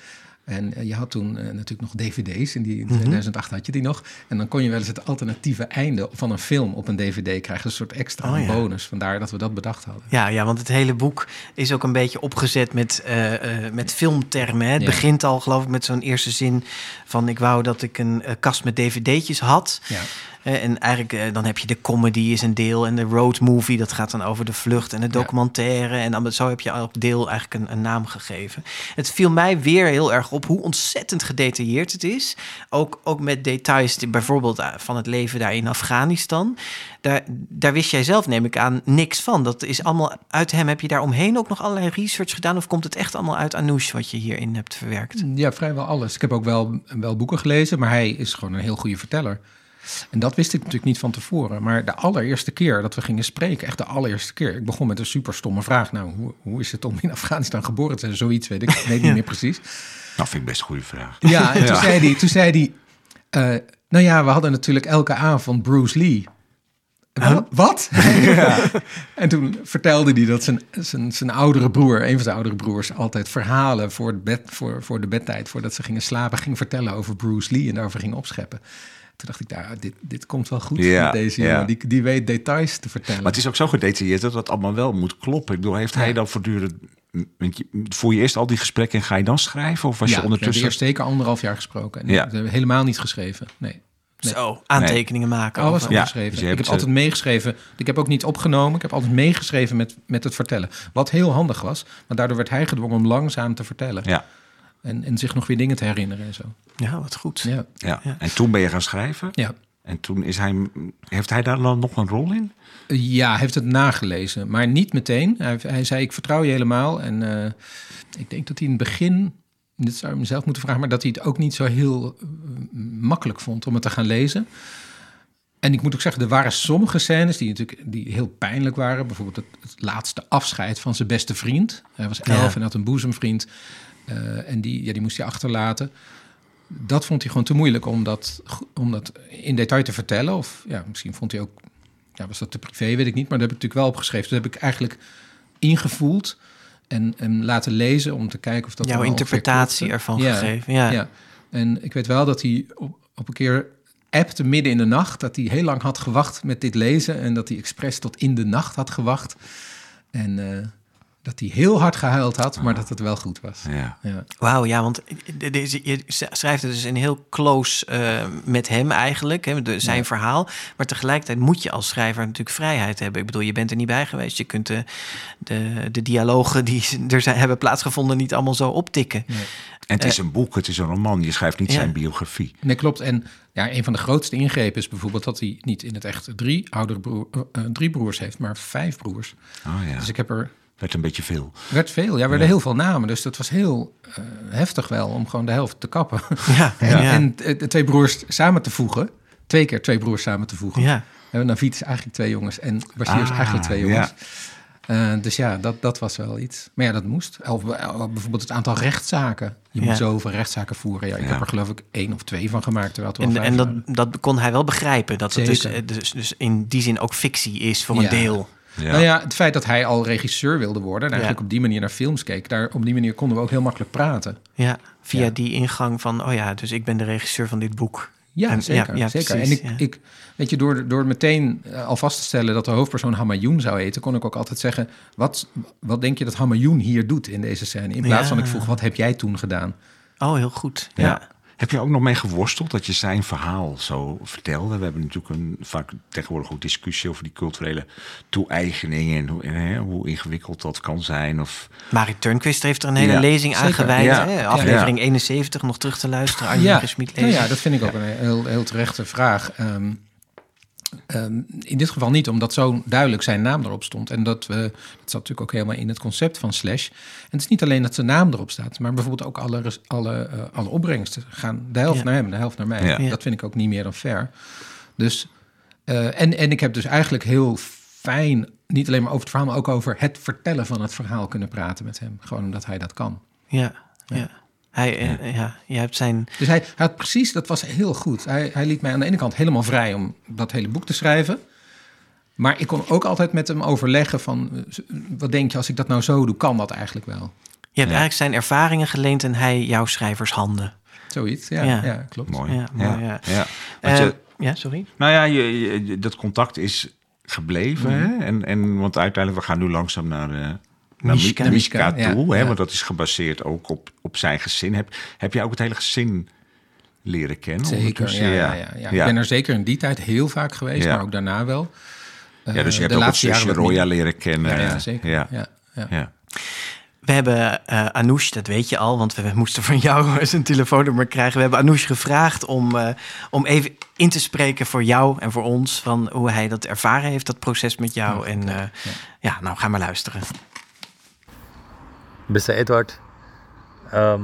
En eh, je had toen eh, natuurlijk nog dvd's, in, die, Mhm. in 2008 had je die nog. En dan kon je wel eens het alternatieve einde van een film op een dvd krijgen. Een soort extra Oh, ja. bonus. Vandaar dat we dat bedacht hadden. Ja, ja, want het hele boek is ook een beetje opgezet met, eh, met filmtermen. Hè. Het Ja. begint al, geloof ik, met zo'n eerste zin van... ik wou dat ik een kast met dvd'tjes had. Ja. En eigenlijk eh, dan heb je de comedy is een deel... en de road movie, dat gaat dan over de vlucht... en de documentaire. En dan, zo heb je elk deel eigenlijk een, een naam gegeven. Het viel mij weer heel erg op hoe ontzettend gedetailleerd het is. Ook, ook met details, die, bijvoorbeeld eh, van het leven daar in Afghanistan. Daar, daar wist jij zelf, neem ik aan, niks van. Dat is allemaal uit hem. Heb je daar omheen ook nog allerlei research gedaan? Of komt het echt allemaal uit Anoush wat je hierin hebt verwerkt? ja, vrijwel alles. Ik heb ook wel, wel boeken gelezen, maar hij is gewoon een heel goede verteller. En dat wist ik natuurlijk niet van tevoren. Maar de allereerste keer dat we gingen spreken, echt de allereerste keer. Ik begon met een super stomme vraag. Nou, hoe, hoe is het om in Afghanistan geboren te zijn? Zoiets weet ik. Ik weet niet meer precies. Nou, vind ik best een goede vraag. Ja, en toen zei hij, toen zei hij eh, nou ja, we hadden natuurlijk elke avond Bruce Lee. Wa- Wat? en toen vertelde hij dat zijn, zijn, zijn oudere broer, een van zijn oudere broers, altijd verhalen voor, het bed, voor, voor de bedtijd, voordat ze gingen slapen, ging vertellen over Bruce Lee en daarover ging opscheppen. Toen dacht ik, nou, dit, dit komt wel goed Ja, met deze ja. jongen. Die, die weet details te vertellen. Maar het is ook zo gedetailleerd dat dat allemaal wel moet kloppen. Ik bedoel, heeft hij dan voortdurend... Voer je eerst al die gesprekken en ga je dan schrijven? Of was ja, je we hebben ondertussen... eerst zeker anderhalf jaar gesproken. En Ja. we hebben helemaal niet geschreven. Nee. Nee. Zo, aantekeningen maken. Alles Of- Ja, opgeschreven. dus je ik hebt heb ze- altijd meegeschreven. Ik heb ook niet opgenomen. Ik heb altijd meegeschreven met, met het vertellen. Wat heel handig was. Maar daardoor werd hij gedwongen om langzaam te vertellen. Ja, En, en zich nog weer dingen te herinneren en zo. Ja, wat goed. Ja. ja. En toen ben je gaan schrijven. Ja. En toen is hij... Heeft hij daar dan nog een rol in? Ja, hij heeft het nagelezen. Maar niet meteen. Hij, hij zei, ik vertrouw je helemaal. En eh, ik denk dat hij in het begin... Dit zou ik mezelf moeten vragen. Maar dat hij het ook niet zo heel eh, makkelijk vond om het te gaan lezen. En ik moet ook zeggen, er waren sommige scènes die natuurlijk die heel pijnlijk waren. Bijvoorbeeld het, het laatste afscheid van zijn beste vriend. Hij was elf Ja. en had een boezemvriend. Eh, en die, ja, die moest hij achterlaten. Dat vond hij gewoon te moeilijk om dat, om dat in detail te vertellen. Of ja, misschien vond hij ook, ja, was dat te privé, weet ik niet. Maar daar heb ik natuurlijk wel opgeschreven. Dat heb ik eigenlijk ingevoeld en, en laten lezen om te kijken of dat Jouw interpretatie ervan gegeven, ja. En ik weet wel dat hij op, op een keer appte midden in de nacht... dat hij heel lang had gewacht met dit lezen... en dat hij expres tot in de nacht had gewacht. En eh, dat hij heel hard gehuild had, maar dat het wel goed was. Ja. Ja. Wauw, ja, want je schrijft het dus in heel close eh, met hem eigenlijk, hè, de, zijn verhaal. Maar tegelijkertijd moet je als schrijver natuurlijk vrijheid hebben. Ik bedoel, je bent er niet bij geweest. Je kunt de, de, de dialogen die er zijn, hebben plaatsgevonden niet allemaal zo optikken. En het is een boek, het is een roman. Je schrijft niet Ja. zijn biografie. Nee, klopt. En ja, een van de grootste ingrepen is bijvoorbeeld dat hij niet in het echt drie oudere broer, eh, eh, drie broers heeft, maar vijf broers. Oh ja, Dus ik heb er werd een beetje veel. werd veel, ja, er werden heel veel namen. Dus dat was heel eh, heftig wel om gewoon de helft te kappen. Ja, en, ja. en eh, de twee broers samen te voegen. Twee keer twee broers samen te voegen. Ja. En Navid is eigenlijk twee jongens en Bashir is Ah, eigenlijk twee ja. jongens. Eh, dus ja, dat, dat was wel iets. Maar ja, dat moest. Of bijvoorbeeld het aantal rechtszaken. Je Ja. moet zoveel rechtszaken voeren. Ja, ik Ja. heb er geloof ik één of twee van gemaakt. Terwijl het En, en dat, dat kon hij wel begrijpen. Dat het dus, Zeker. dus, dus in die zin ook fictie is voor Ja. een deel. Ja. Nou ja, het feit dat hij al regisseur wilde worden... en eigenlijk Ja. op die manier naar films keek... Daar, op die manier konden we ook heel makkelijk praten. Ja, via Ja. die ingang van, oh ja, dus ik ben de regisseur van dit boek. Ja, En- zeker. ja, ja, zeker. precies, en ik, ja. ik, weet je, door, door meteen eh, al vast te stellen dat de hoofdpersoon Hamayoun zou heten, kon ik ook altijd zeggen: wat, wat denk je dat Hamayoun hier doet in deze scène? In plaats Ja. van ik vroeg: wat heb jij toen gedaan? Oh, heel goed. Ja. Heb je ook nog mee geworsteld dat je zijn verhaal zo vertelde? We hebben natuurlijk een, vaak tegenwoordig ook discussie over die culturele toe-eigening en hoe, en, hè, hoe ingewikkeld dat kan zijn. Of, Marie Turnquist heeft er een hele Ja. lezing aan gewijd. Ja. Hè? Aflevering Ja. 71 nog terug te luisteren. Arjen ja, nou ja, dat vind ik ook een heel, heel terechte vraag. Ehm, ehm, in dit geval niet, omdat zo duidelijk zijn naam erop stond. En dat, we, dat zat natuurlijk ook helemaal in het concept van Slash. En het is niet alleen dat zijn naam erop staat, maar bijvoorbeeld ook alle, alle, eh, alle opbrengsten gaan de helft Ja. naar hem, de helft naar mij. Ja. Dat vind ik ook niet meer dan fair. Dus, eh, en, en ik heb dus eigenlijk heel fijn, niet alleen maar over het verhaal, maar ook over het vertellen van het verhaal kunnen praten met hem. Gewoon omdat hij dat kan. Ja, ja. Hij, eh, ja, je hebt zijn... Dus hij, hij had precies, dat was heel goed. Hij, hij liet mij aan de ene kant helemaal vrij om dat hele boek te schrijven. Maar ik kon ook altijd met hem overleggen van... eh, wat denk je, als ik dat nou zo doe, kan dat eigenlijk wel? Je hebt eigenlijk zijn ervaringen geleend en hij jouw schrijvershanden. Zoiets, ja, Ja. ja. klopt. mooi. Ja, mooi, ja. Eh, je- ja, sorry. nou ja, je, je- dat contact is gebleven. hè? En, en, want uiteindelijk, we gaan nu langzaam naar, eh naar Mishka. Mishka, ja, toe. Hè? ja. Want dat is gebaseerd ook op, op zijn gezin. Heb, heb jij ook het hele gezin leren kennen? Zeker, ja, ja, ja, ja. Ik ben er zeker in die tijd heel vaak geweest, Ja. maar ook daarna wel. Ja, dus je Eh, hebt de ook zusje Roya leren kennen. Ja, ja, zeker. Ja, Ja, ja. ja. We hebben eh Anoush, dat weet je al, want we moesten van jou zijn telefoonnummer krijgen. We hebben Anoush gevraagd om, eh, om even in te spreken voor jou en voor ons... van hoe hij dat ervaren heeft, dat proces met jou. En eh, ja, nou, ga maar luisteren. Beste Edward, ehm,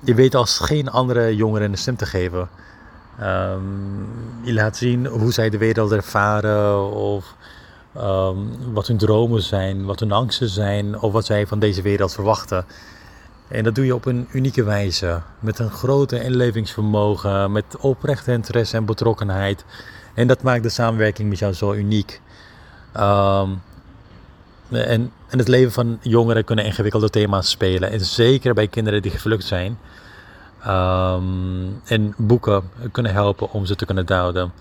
je weet als geen andere jongeren een stem te geven. Ehm, je laat zien hoe zij de wereld ervaren of ehm, wat hun dromen zijn, wat hun angsten zijn of wat zij van deze wereld verwachten. En dat doe je op een unieke wijze, met een grote inlevingsvermogen, met oprechte interesse en betrokkenheid. En dat maakt de samenwerking met jou zo uniek. Ehm, en, en het leven van jongeren kunnen ingewikkelde thema's spelen. En zeker bij kinderen die gevlucht zijn. Ehm, en boeken kunnen helpen om ze te kunnen duiden.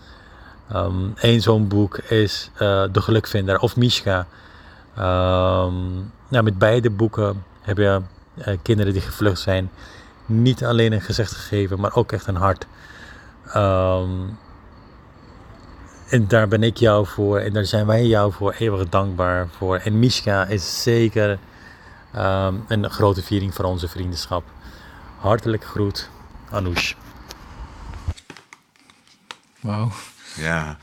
Eén zo'n boek is eh, De Gelukvinder of Mishka. Ehm, nou, met beide boeken heb je eh, kinderen die gevlucht zijn niet alleen een gezicht gegeven, maar ook echt een hart. Ehm, en daar ben ik jou voor en daar zijn wij jou voor eeuwig dankbaar voor. En Mishka is zeker ehm, een grote viering van onze vriendschap. Hartelijk groet, Anoush. Wauw. Ja.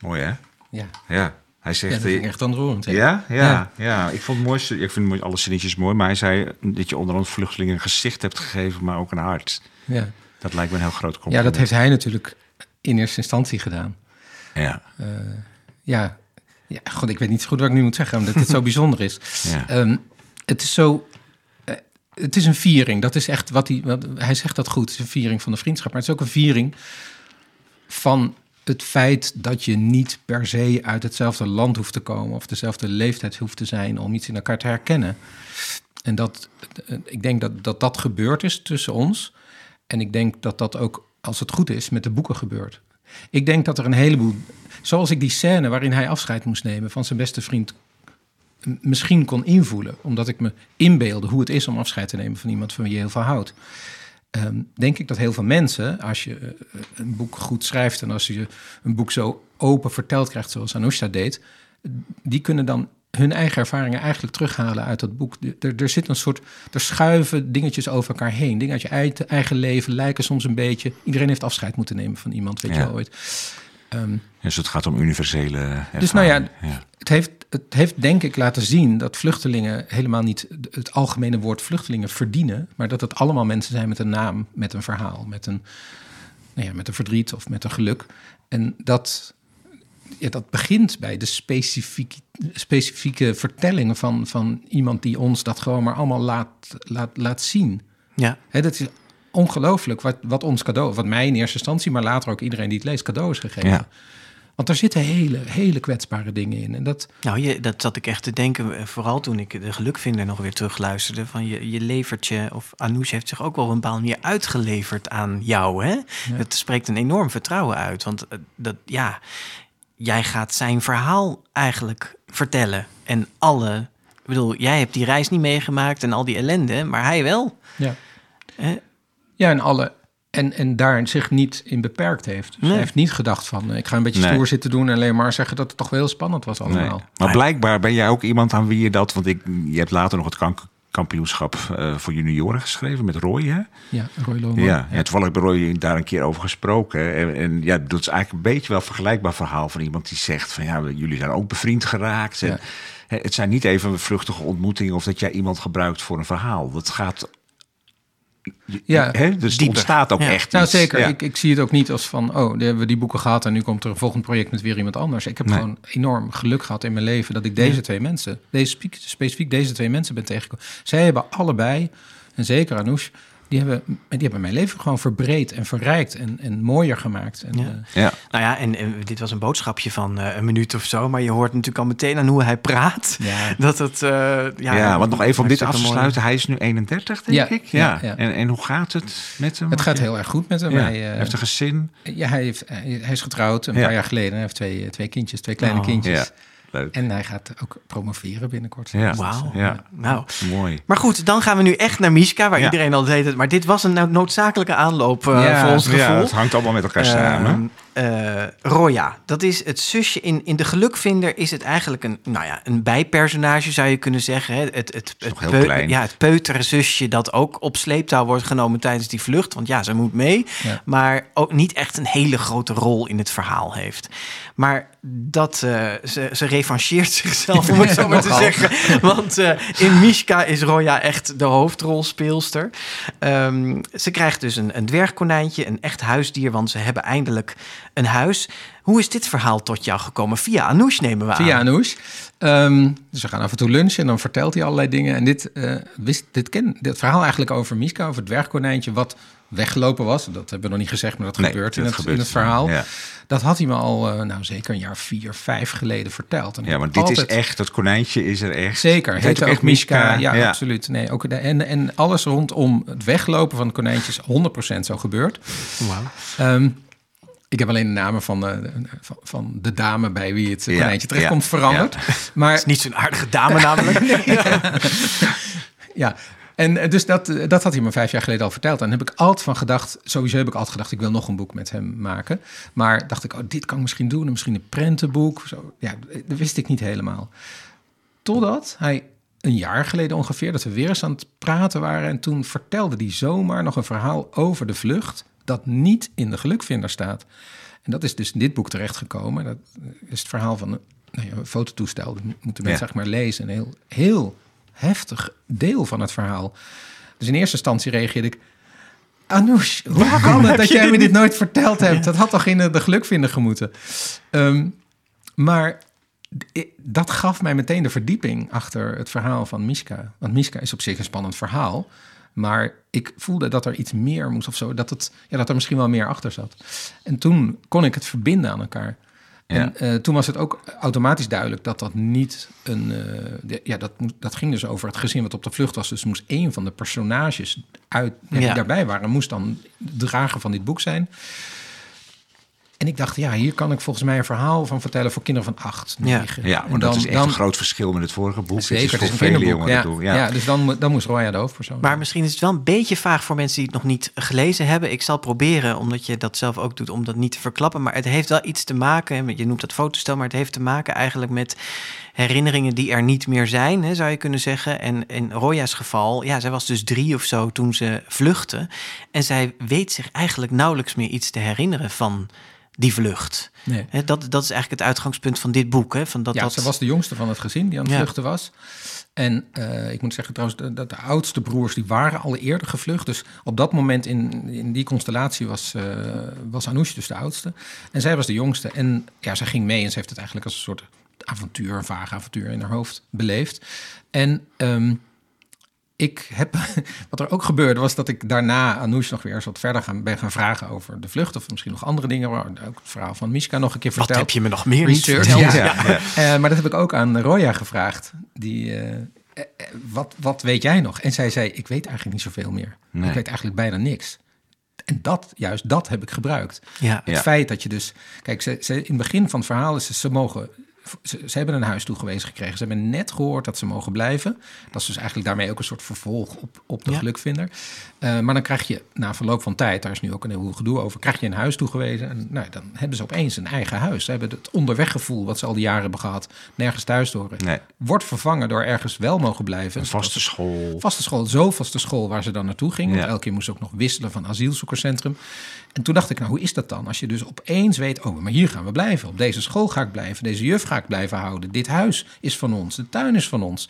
Mooi hè? Ja. Ja. Hij ja, zegt... dat vind ik echt ontroerend. Ja, ja, Ja. ja, Ik vond het mooiste, ik vind alle zinnetjes mooi, maar hij zei dat je onder andere vluchtelingen een gezicht hebt gegeven, maar ook een hart. Ja. Dat lijkt me een heel groot ja, compliment. dat heeft hij natuurlijk in eerste instantie gedaan. Ja, Ja, ja god, ik weet niet zo goed wat ik nu moet zeggen, omdat dit zo bijzonder is. ja. Ehm, het is zo. eh, het is een viering. Dat is echt wat hij. Wat, hij zegt dat goed. Het is een viering van de vriendschap. Maar het is ook een viering van het feit dat je niet per se uit hetzelfde land hoeft te komen. of dezelfde leeftijd hoeft te zijn om iets in elkaar te herkennen. En dat. eh, Ik denk dat dat, dat gebeurd is tussen ons. En ik denk dat dat ook, als het goed is, met de boeken gebeurt. Ik denk dat er een heleboel. Zoals ik die scène waarin hij afscheid moest nemen van zijn beste vriend misschien kon invoelen, omdat ik me inbeelde hoe het is om afscheid te nemen van iemand van wie je heel veel houdt. Ehm, denk ik dat heel veel mensen, als je eh, een boek goed schrijft en als je een boek zo open verteld krijgt, zoals Anoushka deed, die kunnen dan hun eigen ervaringen eigenlijk terughalen uit dat boek. Er, er zit een soort, er schuiven dingetjes over elkaar heen. Dingen uit je eigen, eigen leven lijken soms een beetje. Iedereen heeft afscheid moeten nemen van iemand, weet Ja. je wel ooit. Ehm, Dus het gaat om universele dus nou ja, ervaring. ja. Het, heeft, het heeft denk ik laten zien dat vluchtelingen helemaal niet het algemene woord vluchtelingen verdienen, maar dat het allemaal mensen zijn met een naam, met een verhaal, met een, nou ja, met een verdriet of met een geluk. En dat, ja, dat begint bij de specifieke, specifieke vertellingen van, van iemand die ons dat gewoon maar allemaal laat, laat, laat zien. Ja, Hè, dat is ongelooflijk wat, wat ons cadeau, wat mij in eerste instantie, maar later ook iedereen die het leest, cadeau is gegeven. Ja. Want er zitten hele, hele kwetsbare dingen in. En dat, nou, je, dat zat ik echt te denken, eh, vooral toen ik de gelukvinder nog weer terugluisterde. Van je, je levert je, of Anoush heeft zich ook wel op een bepaalde manier uitgeleverd aan jou. Hè? Het spreekt een enorm vertrouwen uit. Want eh, dat, ja, jij gaat zijn verhaal eigenlijk vertellen. En alle, ik bedoel, jij hebt die reis niet meegemaakt en al die ellende, maar hij wel. ja. Hè? Ja, en alle En, en daar zich niet in beperkt heeft. Dus Nee. hij heeft niet gedacht van... eh, ik ga een beetje Nee. stoer zitten doen... en alleen maar zeggen dat het toch wel heel spannend was allemaal. Nee. Maar blijkbaar ben jij ook iemand aan wie je dat... Want ik, je hebt later nog het kank- kampioenschap eh, voor junioren geschreven met Roy, hè? Ja, Roy Lohman. Ja, en toevallig ik Roy daar een keer over gesproken. En, en ja, dat is eigenlijk een beetje wel een vergelijkbaar verhaal van iemand die zegt van ja, jullie zijn ook bevriend geraakt. En, Ja. het zijn niet even vluchtige ontmoetingen of dat jij iemand gebruikt voor een verhaal. Dat gaat. Ja, hè, dus het dieper. ontstaat ook Ja. echt. Nou iets. zeker. Ja. Ik, ik zie het ook niet als van... oh, die hebben we die boeken gehad... en nu komt er een volgend project met weer iemand anders. Ik heb Nee. gewoon enorm geluk gehad in mijn leven... dat ik deze twee mensen, deze, spe- specifiek deze twee mensen ben tegengekomen. Zij hebben allebei, en zeker Anoush... die hebben, die hebben mijn leven gewoon verbreed en verrijkt... en, en mooier gemaakt. En, Ja. eh, Ja. Nou ja, en, en dit was een boodschapje van eh, een minuut of zo. Maar je hoort natuurlijk al meteen aan hoe hij praat. Ja. Dat het... eh, ja, Ja, want nog even om dit af te mooi- sluiten. Hij is nu 31, denk Ja, ik. ja, Ja. ja. En, en hoe gaat het met hem? het gaat heel erg goed met hem. Ja. Hij, heeft een gezin. ja, hij, heeft, hij, is getrouwd een Ja. paar jaar geleden. Hij heeft twee, twee kindjes, twee kleine Oh. kindjes. Leuk. En hij gaat ook promoveren binnenkort. Ja. Wauw. Ja. Nou, Mooi. maar goed, dan gaan we nu echt naar Miska, waar Ja. iedereen al deed het. Maar dit was een nou- noodzakelijke aanloop eh, Ja, voor ons gevoel. Ja, het hangt allemaal met elkaar samen. Eh, Roya, dat is het zusje. In, in De Gelukvinder is het eigenlijk een, nou ja, een bijpersonage, zou je kunnen zeggen. Hè? Het, het, het, nog heel klein. Ja, het peutere zusje dat ook op sleeptouw wordt genomen tijdens die vlucht. Want ja, ze moet mee. Ja. Maar ook niet echt een hele grote rol in het verhaal heeft. Maar dat, eh, ze, ze revancheert zichzelf, om het zo maar te zeggen. Want eh, in Mishka is Roya echt de hoofdrolspeelster. Ehm, ze krijgt dus een, een dwergkonijntje, een echt huisdier, want ze hebben eindelijk een huis. Hoe is dit verhaal tot jou gekomen? Via Anoush nemen we Via aan. Anoush. Ehm, dus we gaan af en toe lunchen en dan vertelt hij allerlei dingen. En dit, eh, wist, dit, ken, dit verhaal eigenlijk over Miska, over het dwergkonijntje... wat weggelopen was, dat hebben we nog niet gezegd... maar dat Nee, gebeurt in het, gebeurt. in het verhaal. Ja. Dat had hij me al, eh, nou zeker een jaar vier, vijf geleden verteld. En Ja, maar dit altijd- is echt, dat konijntje is er echt. Zeker, Het heet ook Mishka. Ja, Ja. absoluut. Nee, ook de, en, en alles rondom het weglopen van het konijntje is 100% zo gebeurd. Ehm, ik heb alleen de namen van, eh, van, van de dame bij wie het Ja, konijntje terechtkomt ja, veranderd. Maar is niet zo'n aardige dame namelijk. ja, en eh, dus dat, eh, dat had hij me vijf jaar geleden al verteld. En heb ik altijd van gedacht, sowieso heb ik altijd gedacht, ik wil nog een boek met hem maken. Maar dacht ik, oh, dit kan ik misschien doen. En misschien een prentenboek. Zo, ja, dat wist ik niet helemaal. Totdat hij een jaar geleden ongeveer, dat we weer eens aan het praten waren. En toen vertelde hij zomaar nog een verhaal over de vlucht. Dat niet in de gelukvinder staat. En dat is dus in dit boek terechtgekomen. Dat is het verhaal van een, nou ja, een fototoestel. Dat moeten mensen Ja. zeg maar lezen. Een heel, heel heftig deel van het verhaal. Dus in eerste instantie reageerde ik... Anoush, hoe kan het dat jij me dit nooit verteld hebt? Dat had toch in de, de gelukvinder gemoeten? Ehm, maar dat gaf mij meteen de verdieping achter het verhaal van Mishka. Want Mishka is op zich een spannend verhaal. Maar ik voelde dat er iets meer moest of zo. Dat, het, ja, dat er misschien wel meer achter zat. En toen kon ik het verbinden aan elkaar. En eh, toen was het ook automatisch duidelijk dat dat niet een. eh, de- ja, dat, dat ging dus over het gezin wat op de vlucht was. Dus moest één van de personages uit, ja, die daarbij waren, moest dan de drager van dit boek zijn. En ik dacht, ja, hier kan ik volgens mij een verhaal van vertellen voor kinderen van acht, Ja. negen. Ja, En maar dat dan- is echt dan- een groot verschil met het vorige boek. Zeker, het het is is voor een vele jongeren Ja, toe. ja. Ja. dus dan, dan moest Roya de hoofdpersoon. Maar misschien is het wel een beetje vaag voor mensen die het nog niet gelezen hebben. Ik zal proberen, omdat je dat zelf ook doet, om dat niet te verklappen. Maar het heeft wel iets te maken, met- je noemt dat fotostel, maar het heeft te maken eigenlijk met herinneringen die er niet meer zijn, hè, zou je kunnen zeggen. En in Roya's geval, ja, zij was dus drie of zo toen ze vluchtte. En zij weet zich eigenlijk nauwelijks meer iets te herinneren van die vlucht. Nee. Dat, dat is eigenlijk het uitgangspunt van dit boek. Hè, van dat, ja, dat... ze was de jongste van het gezin die aan het Ja. vluchten was. En eh, ik moet zeggen trouwens, de- dat de, oudste broers die waren al eerder gevlucht. Dus op dat moment in, in die constellatie was, eh was Anoush dus de oudste. En zij was de jongste. En ja, zij ging mee en ze heeft het eigenlijk als een soort avontuur, een vaag avontuur in haar hoofd beleefd. En ehm, ik heb, wat er ook gebeurde, was dat ik daarna Anoush nog weer eens wat verder gaan, ben gaan vragen over de vlucht. Of misschien nog andere dingen. Maar ook het verhaal van Mishka nog een keer Wat verteld. heb je me nog meer niet Research, verteld? ja. Ja, ja. Eh, maar dat heb ik ook aan Roya gevraagd. Die, eh, eh, wat, wat weet jij nog? En zij zei, ik weet eigenlijk niet zoveel meer. Nee. Ik weet eigenlijk bijna niks. En dat, juist dat heb ik gebruikt. Ja. Het Ja. feit dat je dus... Kijk, ze, ze, in het begin van het verhaal is ze, ze mogen ze, ze hebben een huis toegewezen gekregen. Ze hebben net gehoord dat ze mogen blijven. Dat is dus eigenlijk daarmee ook een soort vervolg op, op de Ja. gelukvinder. Eh, maar dan krijg je na verloop van tijd, daar is nu ook een heel gedoe over, krijg je een huis toegewezen. En nou, dan hebben ze opeens een eigen huis. Ze hebben het onderweggevoel wat ze al die jaren hebben gehad, nergens thuis horen. Nee, Wordt vervangen door ergens wel mogen blijven. een vaste school. Vaste school, zo vaste school waar ze dan naartoe gingen. Want elke keer moest ze ook nog wisselen van asielzoekerscentrum. En toen dacht ik, nou, hoe is dat dan? Als je dus opeens weet, oh, maar hier gaan we blijven. Op deze school ga ik blijven. Deze juf ga ik blijven houden. Dit huis is van ons. De tuin is van ons.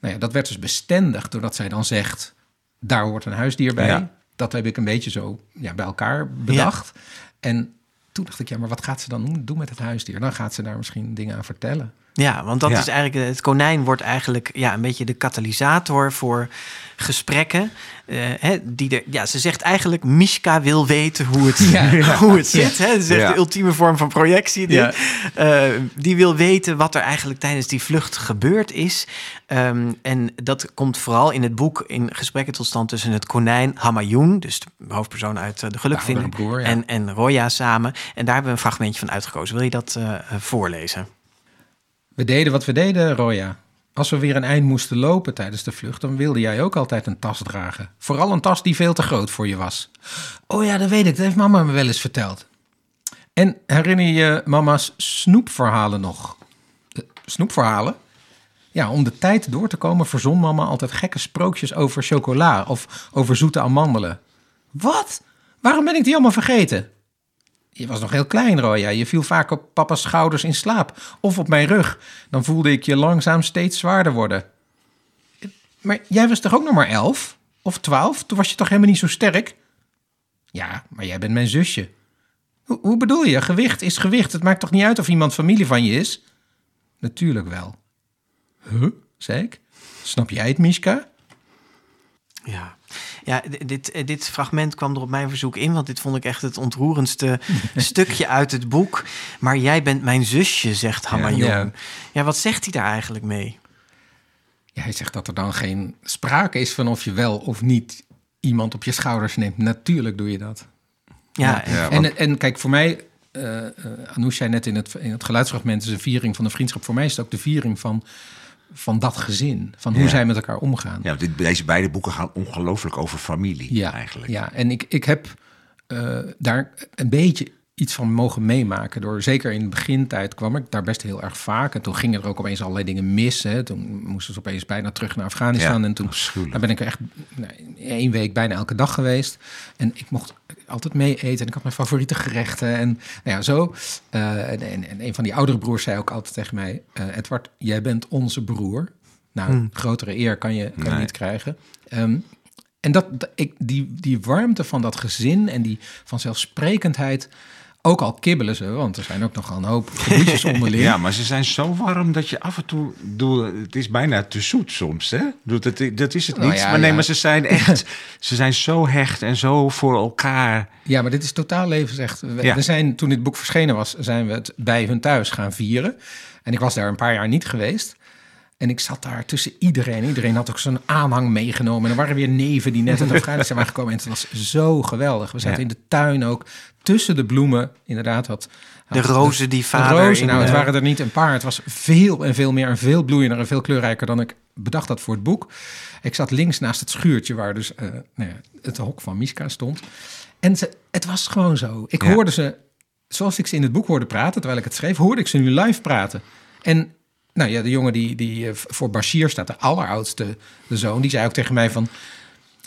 Nou ja, dat werd dus bestendig doordat zij dan zegt, daar hoort een huisdier bij. Ja. Dat heb ik een beetje zo ja, bij elkaar bedacht. En toen dacht ik, ja, maar wat gaat ze dan doen met het huisdier? Dan gaat ze daar misschien dingen aan vertellen. Ja, want dat Ja. is eigenlijk, het konijn wordt eigenlijk ja, een beetje de katalysator voor gesprekken. Eh, hè, die er, ja, ze zegt eigenlijk, Mishka wil weten hoe het, Ja. hoe het zit. Hè? Dat is echt Ja. de ultieme vorm van projectie. Ja. Eh, die wil weten wat er eigenlijk tijdens die vlucht gebeurd is. Ehm, en dat komt vooral in het boek in gesprekken tot stand tussen het konijn Hamayoun, dus de hoofdpersoon uit eh, De Gelukvinder, broer, en, en Roya samen. En daar hebben we een fragmentje van uitgekozen. Wil je dat eh, voorlezen? We deden wat we deden, Roya. Als we weer een eind moesten lopen tijdens de vlucht, dan wilde jij ook altijd een tas dragen. Vooral een tas die veel te groot voor je was. Oh ja, dat weet ik. Dat heeft mama me wel eens verteld. En herinner je mama's snoepverhalen nog? Snoepverhalen? Ja, om de tijd door te komen verzon mama altijd gekke sprookjes over chocola of over zoete amandelen. Wat? Waarom ben ik die allemaal vergeten? Je was nog heel klein, Roya. Je viel vaak op papa's schouders in slaap. Of op mijn rug. Dan voelde ik je langzaam steeds zwaarder worden. Maar jij was toch ook nog maar elf? Of twaalf? Toen was je toch helemaal niet zo sterk? Ja, maar jij bent mijn zusje. Hoe, hoe bedoel je? Gewicht is gewicht. Het maakt toch niet uit of iemand familie van je is? Natuurlijk wel. Huh? zei ik. Snap jij het, Mishka? Ja, ja dit, eh, dit fragment kwam er op mijn verzoek in, want dit vond ik echt het ontroerendste stukje uit het boek. Maar jij bent mijn zusje, zegt Hamayon. Ja, Ja. wat zegt hij daar eigenlijk mee? Ja, hij zegt dat er dan geen sprake is van of je wel of niet iemand op je schouders neemt. Natuurlijk doe je dat. Ja, Ja, want- En, en kijk, voor mij, eh uh, Anoush zei net in het, in het geluidsfragment, is een viering van de vriendschap. Voor mij is het ook de viering van, van dat gezin. Van hoe Ja. zij met elkaar omgaan. Ja, want dit, deze beide boeken gaan ongelooflijk over familie ja, eigenlijk. Ja, en ik, ik heb eh, daar een beetje iets van mogen meemaken. Door, zeker in de begintijd kwam ik daar best heel erg vaak. En toen gingen er ook opeens allerlei dingen mis. Hè. Toen moesten ze opeens bijna terug naar Afghanistan. Ja, en toen daar ben ik er echt nou, één week bijna elke dag geweest. En ik mocht altijd mee eten. En ik had mijn favoriete gerechten. En nou ja, zo. Eh, en, en, en een van die oudere broers zei ook altijd tegen mij... eh, Edward, jij bent onze broer. Nou, grotere eer kan je, kan je Nee. niet krijgen. Ehm, en dat, dat- ik, die, die warmte van dat gezin en die vanzelfsprekendheid, ook al kibbelen ze, want er zijn ook nogal een hoop gedoetjes onderling. Ja, maar ze zijn zo warm dat je af en toe... Doe, het is bijna te zoet soms, hè? Doe, dat, dat is het Nou niet. ja, maar nee, ja. maar ze zijn echt... ze zijn zo hecht en zo voor elkaar. Ja, maar dit is totaal levensecht. We, Ja. we zijn, toen dit boek verschenen was, zijn we het bij hun thuis gaan vieren. En ik was daar een paar jaar niet geweest. En ik zat daar tussen iedereen. Iedereen had ook zo'n aanhang meegenomen. En er waren weer neven die net uit Afghanistan waren gekomen. En het was zo geweldig. We zaten Ja. in de tuin ook, tussen de bloemen. Inderdaad, had, De rozen die de vader... rozen, nou, het eh, waren er niet een paar. Het was veel en veel meer en veel bloeiender en veel kleurrijker dan ik bedacht had voor het boek. Ik zat links naast het schuurtje waar dus eh, nou ja, het hok van Miska stond. En ze, het was gewoon zo. Ik Ja. hoorde ze, zoals ik ze in het boek hoorde praten, terwijl ik het schreef, hoorde ik ze nu live praten. En nou ja, de jongen die, die eh, voor Bashir staat, de alleroudste de zoon, die zei ook tegen mij van...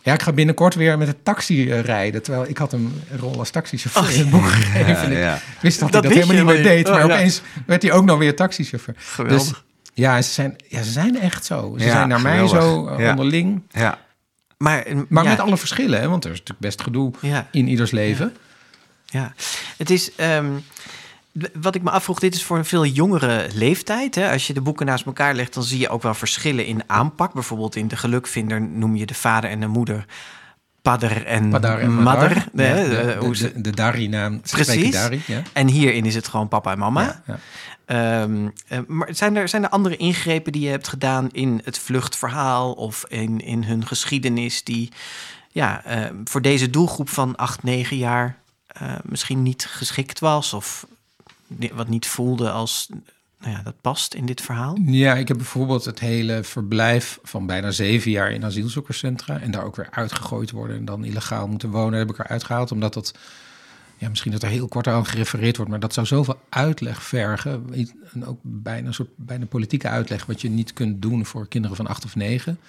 Ja, ik ga binnenkort weer met de taxi eh, rijden. Terwijl ik had hem een rol als taxichauffeur in het boek gegeven. En ik ja. wist dat, Dat hij dat helemaal niet meer deed. Maar Oh, ja. opeens werd hij ook nog weer taxichauffeur. Geweldig. Dus, ja, ze zijn, ja, ze zijn echt zo. Ze Ja, zijn naar mij geweldig. zo eh, Ja. onderling. Ja, Maar, eh, Maar ja, met alle verschillen, hè? want er is natuurlijk best gedoe Ja. in ieders leven. Ja, het is. ehm, wat ik me afvroeg, dit is voor een veel jongere leeftijd. Hè? Als je de boeken naast elkaar legt, dan zie je ook wel verschillen in aanpak. Bijvoorbeeld in De Gelukvinder noem je de vader en de moeder Padder en, Padar en Madder. Madar. De, Ja, de- de, hoe de, ze- de, de Dari-naam. Precies. Dari, ja. en hierin is het gewoon papa en mama. Ja. Ehm, eh, maar zijn er, zijn er andere ingrepen die je hebt gedaan in het vluchtverhaal of in, in hun geschiedenis die ja, eh, voor deze doelgroep van 8, 9 jaar eh, misschien niet geschikt was of wat niet voelde als nou ja, dat past in dit verhaal? Ja, ik heb bijvoorbeeld het hele verblijf van bijna zeven jaar in asielzoekerscentra en daar ook weer uitgegooid worden en dan illegaal moeten wonen, heb ik eruit gehaald, omdat dat, ja, misschien dat er heel kort aan gerefereerd wordt, maar dat zou zoveel uitleg vergen. En ook bijna een soort bijna politieke uitleg, wat je niet kunt doen voor kinderen van acht of negen.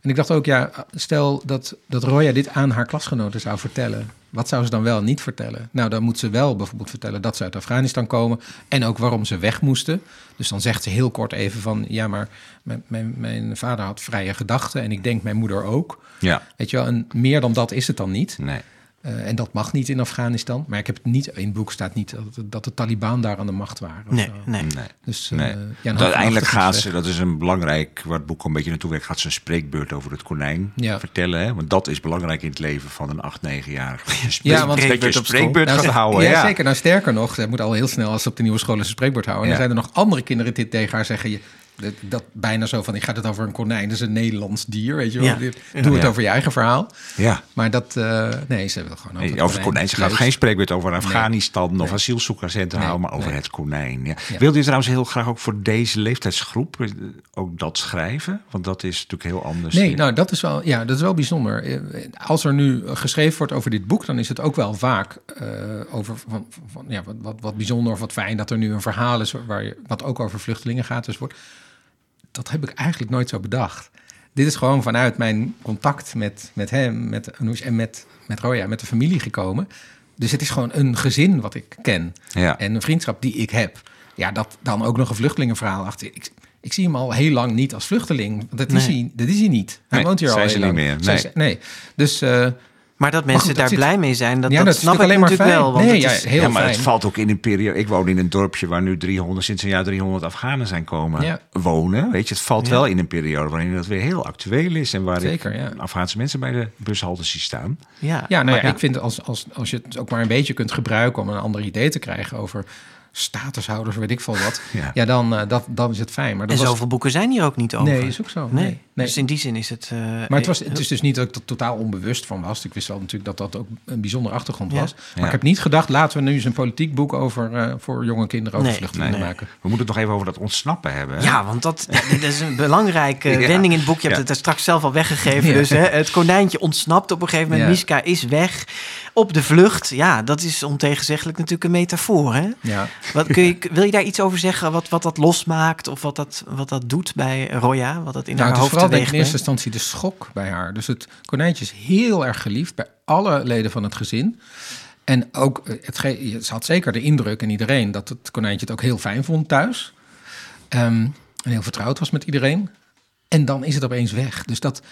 En ik dacht ook, ja, stel dat, dat Roya dit aan haar klasgenoten zou vertellen. Wat zou ze dan wel niet vertellen? Nou, dan moet ze wel bijvoorbeeld vertellen dat ze uit Afghanistan komen en ook waarom ze weg moesten. Dus dan zegt ze heel kort even van, ja, maar mijn, mijn, mijn vader had vrije gedachten en ik denk mijn moeder ook. Ja, Weet je wel, en meer dan dat is het dan niet. nee. Eh, en dat mag niet in Afghanistan. Maar ik heb het niet, in het boek staat niet dat, dat de Taliban daar aan de macht waren. of Nee, zo. nee. nee. Dus, eh, Nee. ja, uiteindelijk gaat ze, dat is een belangrijk, waar het boek een beetje naartoe werkt, gaat ze een spreekbeurt over het konijn Ja. vertellen. Hè? Want dat is belangrijk in het leven van een 8, 9-jarige. Dat je een Ja, want- dat je een Spreekbeurt spreekbeurt Nou, gaat houden. Ja, Ja, zeker. Nou, sterker nog, ze moet al heel snel als ze op de nieuwe school een spreekwoord houden. En Ja. dan zijn er nog andere kinderen die tegen haar zeggen... Dat, dat bijna zo van, ik ga het over een konijn, dat is een Nederlands dier, weet je wel. Ja. Doe het over je eigen verhaal. Ja. Maar dat, eh, nee, ze wil gewoon over Nee, over het konijn. Ze gaat geen spreekbeurt over Afghanistan of Nee. asielzoekerscentrum Nee, houden, maar over het konijn. Ja. Ja. Wilde je trouwens heel graag ook voor deze leeftijdsgroep eh, ook dat schrijven? Want dat is natuurlijk heel anders. Nee, nou dat is wel, ja, dat is wel bijzonder. Eh, Als er nu geschreven wordt over dit boek, dan is het ook wel vaak over van, van, van, ja, wat, wat, wat bijzonder of wat fijn dat er nu een verhaal is waar je, wat ook over vluchtelingen gaat. Dus wordt, dat heb ik eigenlijk nooit zo bedacht. Dit is gewoon vanuit mijn contact met, met hem met Anoush en met, met Roya, met de familie gekomen. Dus het is gewoon een gezin wat ik ken. Ja. En een vriendschap die ik heb. Ja, dat dan ook nog een vluchtelingenverhaal achter. Ik, ik zie hem al heel lang niet als vluchteling. Dat, is, hij, dat is hij niet. Hij Nee, woont hier al zijn heel ze niet lang. meer, nee. Dus eh, Maar dat mensen goed, dat daar zit- blij mee zijn, dat, Ja, dat, snap ik alleen maar wel. fijn. Want Nee, het is, ja, heel ja, maar het valt ook in een periode. Ik woon in een dorpje waar nu 300, sinds een jaar 300 Afghanen zijn komen Ja. wonen. Weet je, het valt Ja. wel in een periode waarin dat weer heel actueel is. En waar Zeker, ik ja. Afghaanse mensen bij de bushalte zie staan. ja, ja, nou ja, Maar- ik vind als, als, als je het ook maar een beetje kunt gebruiken om een ander idee te krijgen over statushouders, weet ik veel wat. Ja. Ja, dan, eh, dat, dan is het fijn. Maar dat en was, zoveel boeken zijn hier ook niet over. Nee, is ook zo. Nee. Dus in die zin is het... eh, Maar het, was, het is dus niet dat ik er totaal onbewust van was. Ik wist wel natuurlijk dat dat ook een bijzondere achtergrond Ja. was. Maar Ja. ik heb niet gedacht, laten we nu eens een politiek boek over eh, voor jonge kinderen over Nee, vluchtelingen Nee. maken. We moeten het nog even over dat ontsnappen hebben. hè? Ja, want dat, dat is een belangrijke Ja. wending in het boek. Je hebt Ja. het er straks zelf al weggegeven. Ja. Dus hè, het konijntje ontsnapt op een gegeven moment. Ja. Miska is weg op de vlucht. Ja, dat is ontegenzeggelijk natuurlijk een metafoor. Hè? Ja. Wat, kun je, wil je daar iets over zeggen? Wat, wat dat losmaakt? Of wat dat, wat dat doet bij Roya? Wat dat in Nou, haar het is hoofd vooral ik teweeg in eerste instantie de schok bij haar. Dus het konijntje is heel erg geliefd bij alle leden van het gezin. En ook, eh, het ge- ze had zeker de indruk in iedereen dat het konijntje het ook heel fijn vond thuis. Ehm, en heel vertrouwd was met iedereen. En dan is het opeens weg. Dus dat,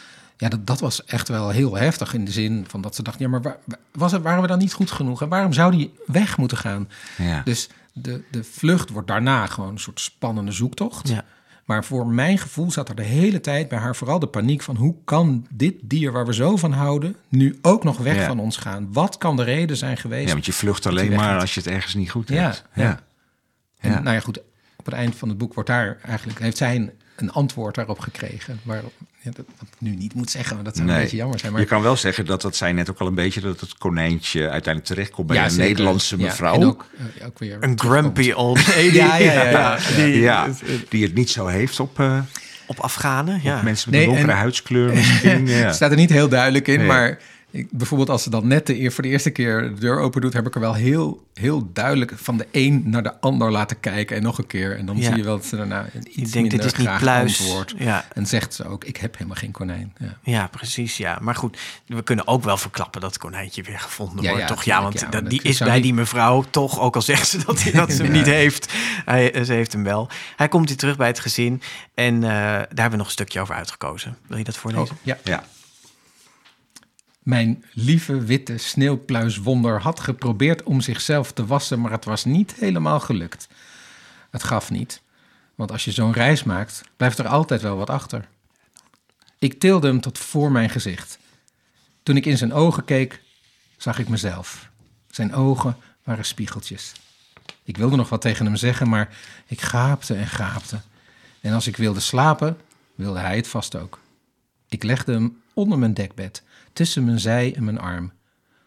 ja, dat, dat was echt wel heel heftig in de zin van dat ze dacht, ja, maar waar, was het, waren we dan niet goed genoeg? En waarom zou die weg moeten gaan? Ja. Dus de, de vlucht wordt daarna gewoon een soort spannende zoektocht. Ja. Maar voor mijn gevoel zat er de hele tijd bij haar vooral de paniek van hoe kan dit dier waar we zo van houden nu ook nog weg Ja. van ons gaan? Wat kan de reden zijn geweest? Ja, want je vlucht alleen maar als je het ergens niet goed Ja, hebt. ja. En Ja. nou ja, goed, op het eind van het boek wordt daar eigenlijk, heeft zij een, een antwoord daarop gekregen. Waar, ja, dat, ik nu niet moet zeggen, maar dat zou een beetje jammer zijn. Maar Je kan wel zeggen dat, dat zei net ook al een beetje, dat het konijntje uiteindelijk terechtkomt bij Ja, een zeker. Nederlandse Ja, mevrouw. en ook, eh, ook weer Een grumpy old lady. Ja, ja, ja, ja. die, ja, die het niet zo heeft op, eh, Op Afghanen, ja. op mensen met Nee, een donkere en- huidskleur misschien. Ja. Het staat er niet heel duidelijk in, Nee. maar ik, bijvoorbeeld als ze dan net de, eer- voor de eerste keer de deur open doet, heb ik er wel heel, heel duidelijk van de een naar de ander laten kijken en nog een keer. En dan Ja. zie je wel dat ze daarna iets denkt, dit minder is niet graag pluis. antwoord. Ja. En zegt ze ook, ik heb helemaal geen konijn. Ja. Ja, precies. Ja. Maar goed, we kunnen ook wel verklappen dat het konijntje weer gevonden Ja, wordt. ja, toch? Ja, want ja, dat, maar die is bij niet- die mevrouw toch, ook al zegt ze dat, hij, dat ze hem niet heeft. Hij, ze heeft hem wel. Hij komt weer terug bij het gezin. En eh, daar hebben we nog een stukje over uitgekozen. Wil je dat voorlezen? Oh, ja. Ja. Mijn lieve witte sneeuwpluiswonder had geprobeerd om zichzelf te wassen, maar het was niet helemaal gelukt. Het gaf niet, want als je zo'n reis maakt, blijft er altijd wel wat achter. Ik tilde hem tot voor mijn gezicht. Toen ik in zijn ogen keek, zag ik mezelf. Zijn ogen waren spiegeltjes. Ik wilde nog wat tegen hem zeggen, maar ik gaapte en gaapte. En als ik wilde slapen, wilde hij het vast ook. Ik legde hem onder mijn dekbed, tussen mijn zij en mijn arm.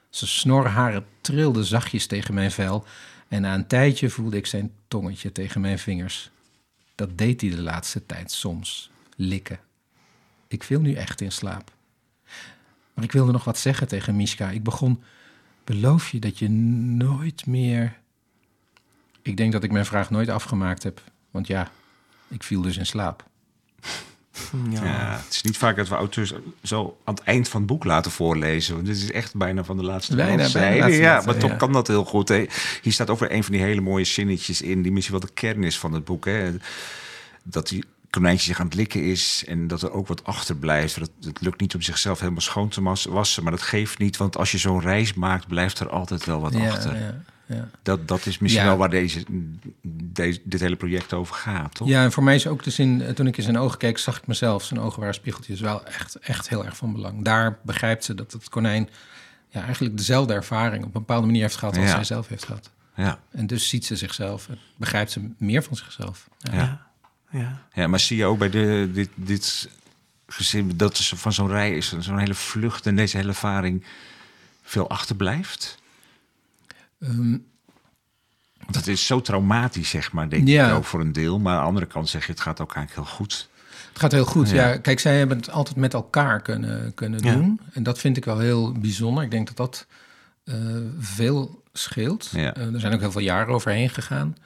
Zijn snorharen trilden zachtjes tegen mijn vel En na een tijdje voelde ik zijn tongetje tegen mijn vingers. Dat deed hij de laatste tijd soms. Likken. Ik viel nu echt in slaap. Maar ik wilde nog wat zeggen tegen Miska. Ik begon, beloof je dat je nooit meer... Ik denk dat ik mijn vraag nooit afgemaakt heb. Want ja, ik viel dus in slaap. Ja. het is niet vaak dat we auteurs zo aan het eind van het boek laten voorlezen. Want dit is echt bijna van de laatste bladzijde. Ja, maar toch kan dat heel goed. Hè. Hier staat ook weer een van die hele mooie zinnetjes in... die misschien wel de kern is van het boek. Hè. Dat die konijntje zich aan het likken is... en dat er ook wat achterblijft. Het, het lukt niet om zichzelf helemaal schoon te wassen... maar dat geeft niet, want als je zo'n reis maakt... blijft er altijd wel wat achter. ja, ja. Dat, dat is misschien Ja. wel waar deze, deze, dit hele project over gaat, toch? Ja, en voor mij is ook de zin, eh, toen ik in zijn ogen keek, zag ik mezelf. Zijn ogen waren spiegeltjes, wel echt, echt heel erg van belang. Daar begrijpt ze dat het konijn ja, eigenlijk dezelfde ervaring op een bepaalde manier heeft gehad als Ja. zij zelf heeft gehad. Ja. En dus ziet ze zichzelf, en begrijpt ze meer van zichzelf. Ja. Ja. Ja. Ja, maar zie je ook bij de, dit, dit gezin dat zo- van zo'n rij is, zo'n hele vlucht en deze hele ervaring veel achterblijft? Ehm, het is zo traumatisch, zeg maar, denk Ja. ik ook voor een deel. Maar aan de andere kant zeg je, het gaat ook eigenlijk heel goed. Het gaat heel goed. Ja. Ja. kijk, zij hebben het altijd met elkaar kunnen, kunnen Ja. doen. En dat vind ik wel heel bijzonder. Ik denk dat dat eh, veel scheelt. Ja. Eh, er zijn ook heel veel jaren overheen gegaan.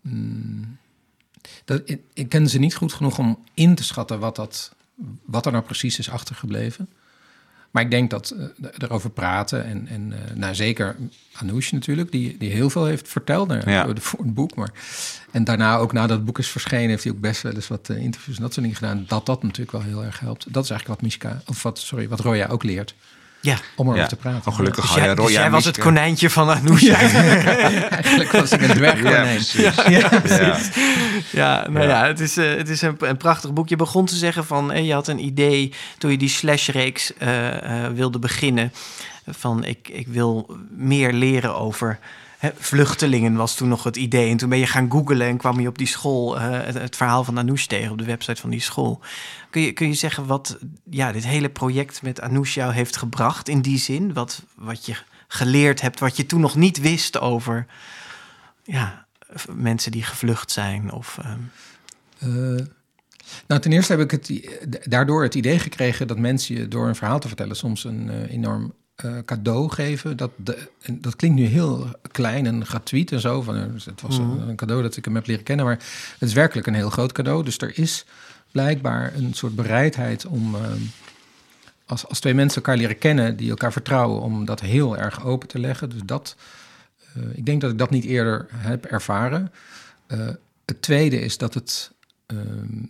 Mm, dat, ik, ik ken ze niet goed genoeg om in te schatten wat, dat, wat er nou precies is achtergebleven. Maar ik denk dat eh, erover praten en, en eh, nou, zeker Anoush natuurlijk, die, die heel veel heeft verteld nou, Ja. voor, het boek. Maar, en daarna ook nadat het boek is verschenen, heeft hij ook best wel eens wat eh, interviews en dat soort dingen gedaan. Dat dat natuurlijk wel heel erg helpt. Dat is eigenlijk wat Miska, of wat, sorry, wat Roya ook leert, ja. om erover Ja. te praten. Oh, gelukkig Dus jij, dus jij was het Miska- konijntje van Anousha. Eigenlijk was ik een Ja, dwergkonijn. precies. Ja, Ja. Ja, nou ja, Ja. het is, eh, het is een, een prachtig boek. Je begon te zeggen van, eh, je had een idee toen je die slashreeks eh, eh, wilde beginnen. Van, ik, ik wil meer leren over vluchtelingen was toen nog het idee. En toen ben je gaan googlen en kwam je op die school eh, het, verhaal van Anoush tegen op de website van die school. Kun je, kun je zeggen wat ja, dit hele project met Anoush jou heeft gebracht in die zin? Wat, wat je geleerd hebt, wat je toen nog niet wist over ja, mensen die gevlucht zijn? Of, ehm, Eh, nou, ten eerste heb ik het, daardoor het idee gekregen dat mensen je door een verhaal te vertellen soms een eh, enorm eh, cadeau geven. Dat, de, dat klinkt nu heel klein en gratuit en zo. Van, eh, het was een, een cadeau dat ik hem heb leren kennen, maar het is werkelijk een heel groot cadeau. Dus er is blijkbaar een soort bereidheid om. eh, als, als twee mensen elkaar leren kennen, die elkaar vertrouwen, om dat heel erg open te leggen. Dus dat, ik denk dat ik dat niet eerder heb ervaren. Het tweede is dat het,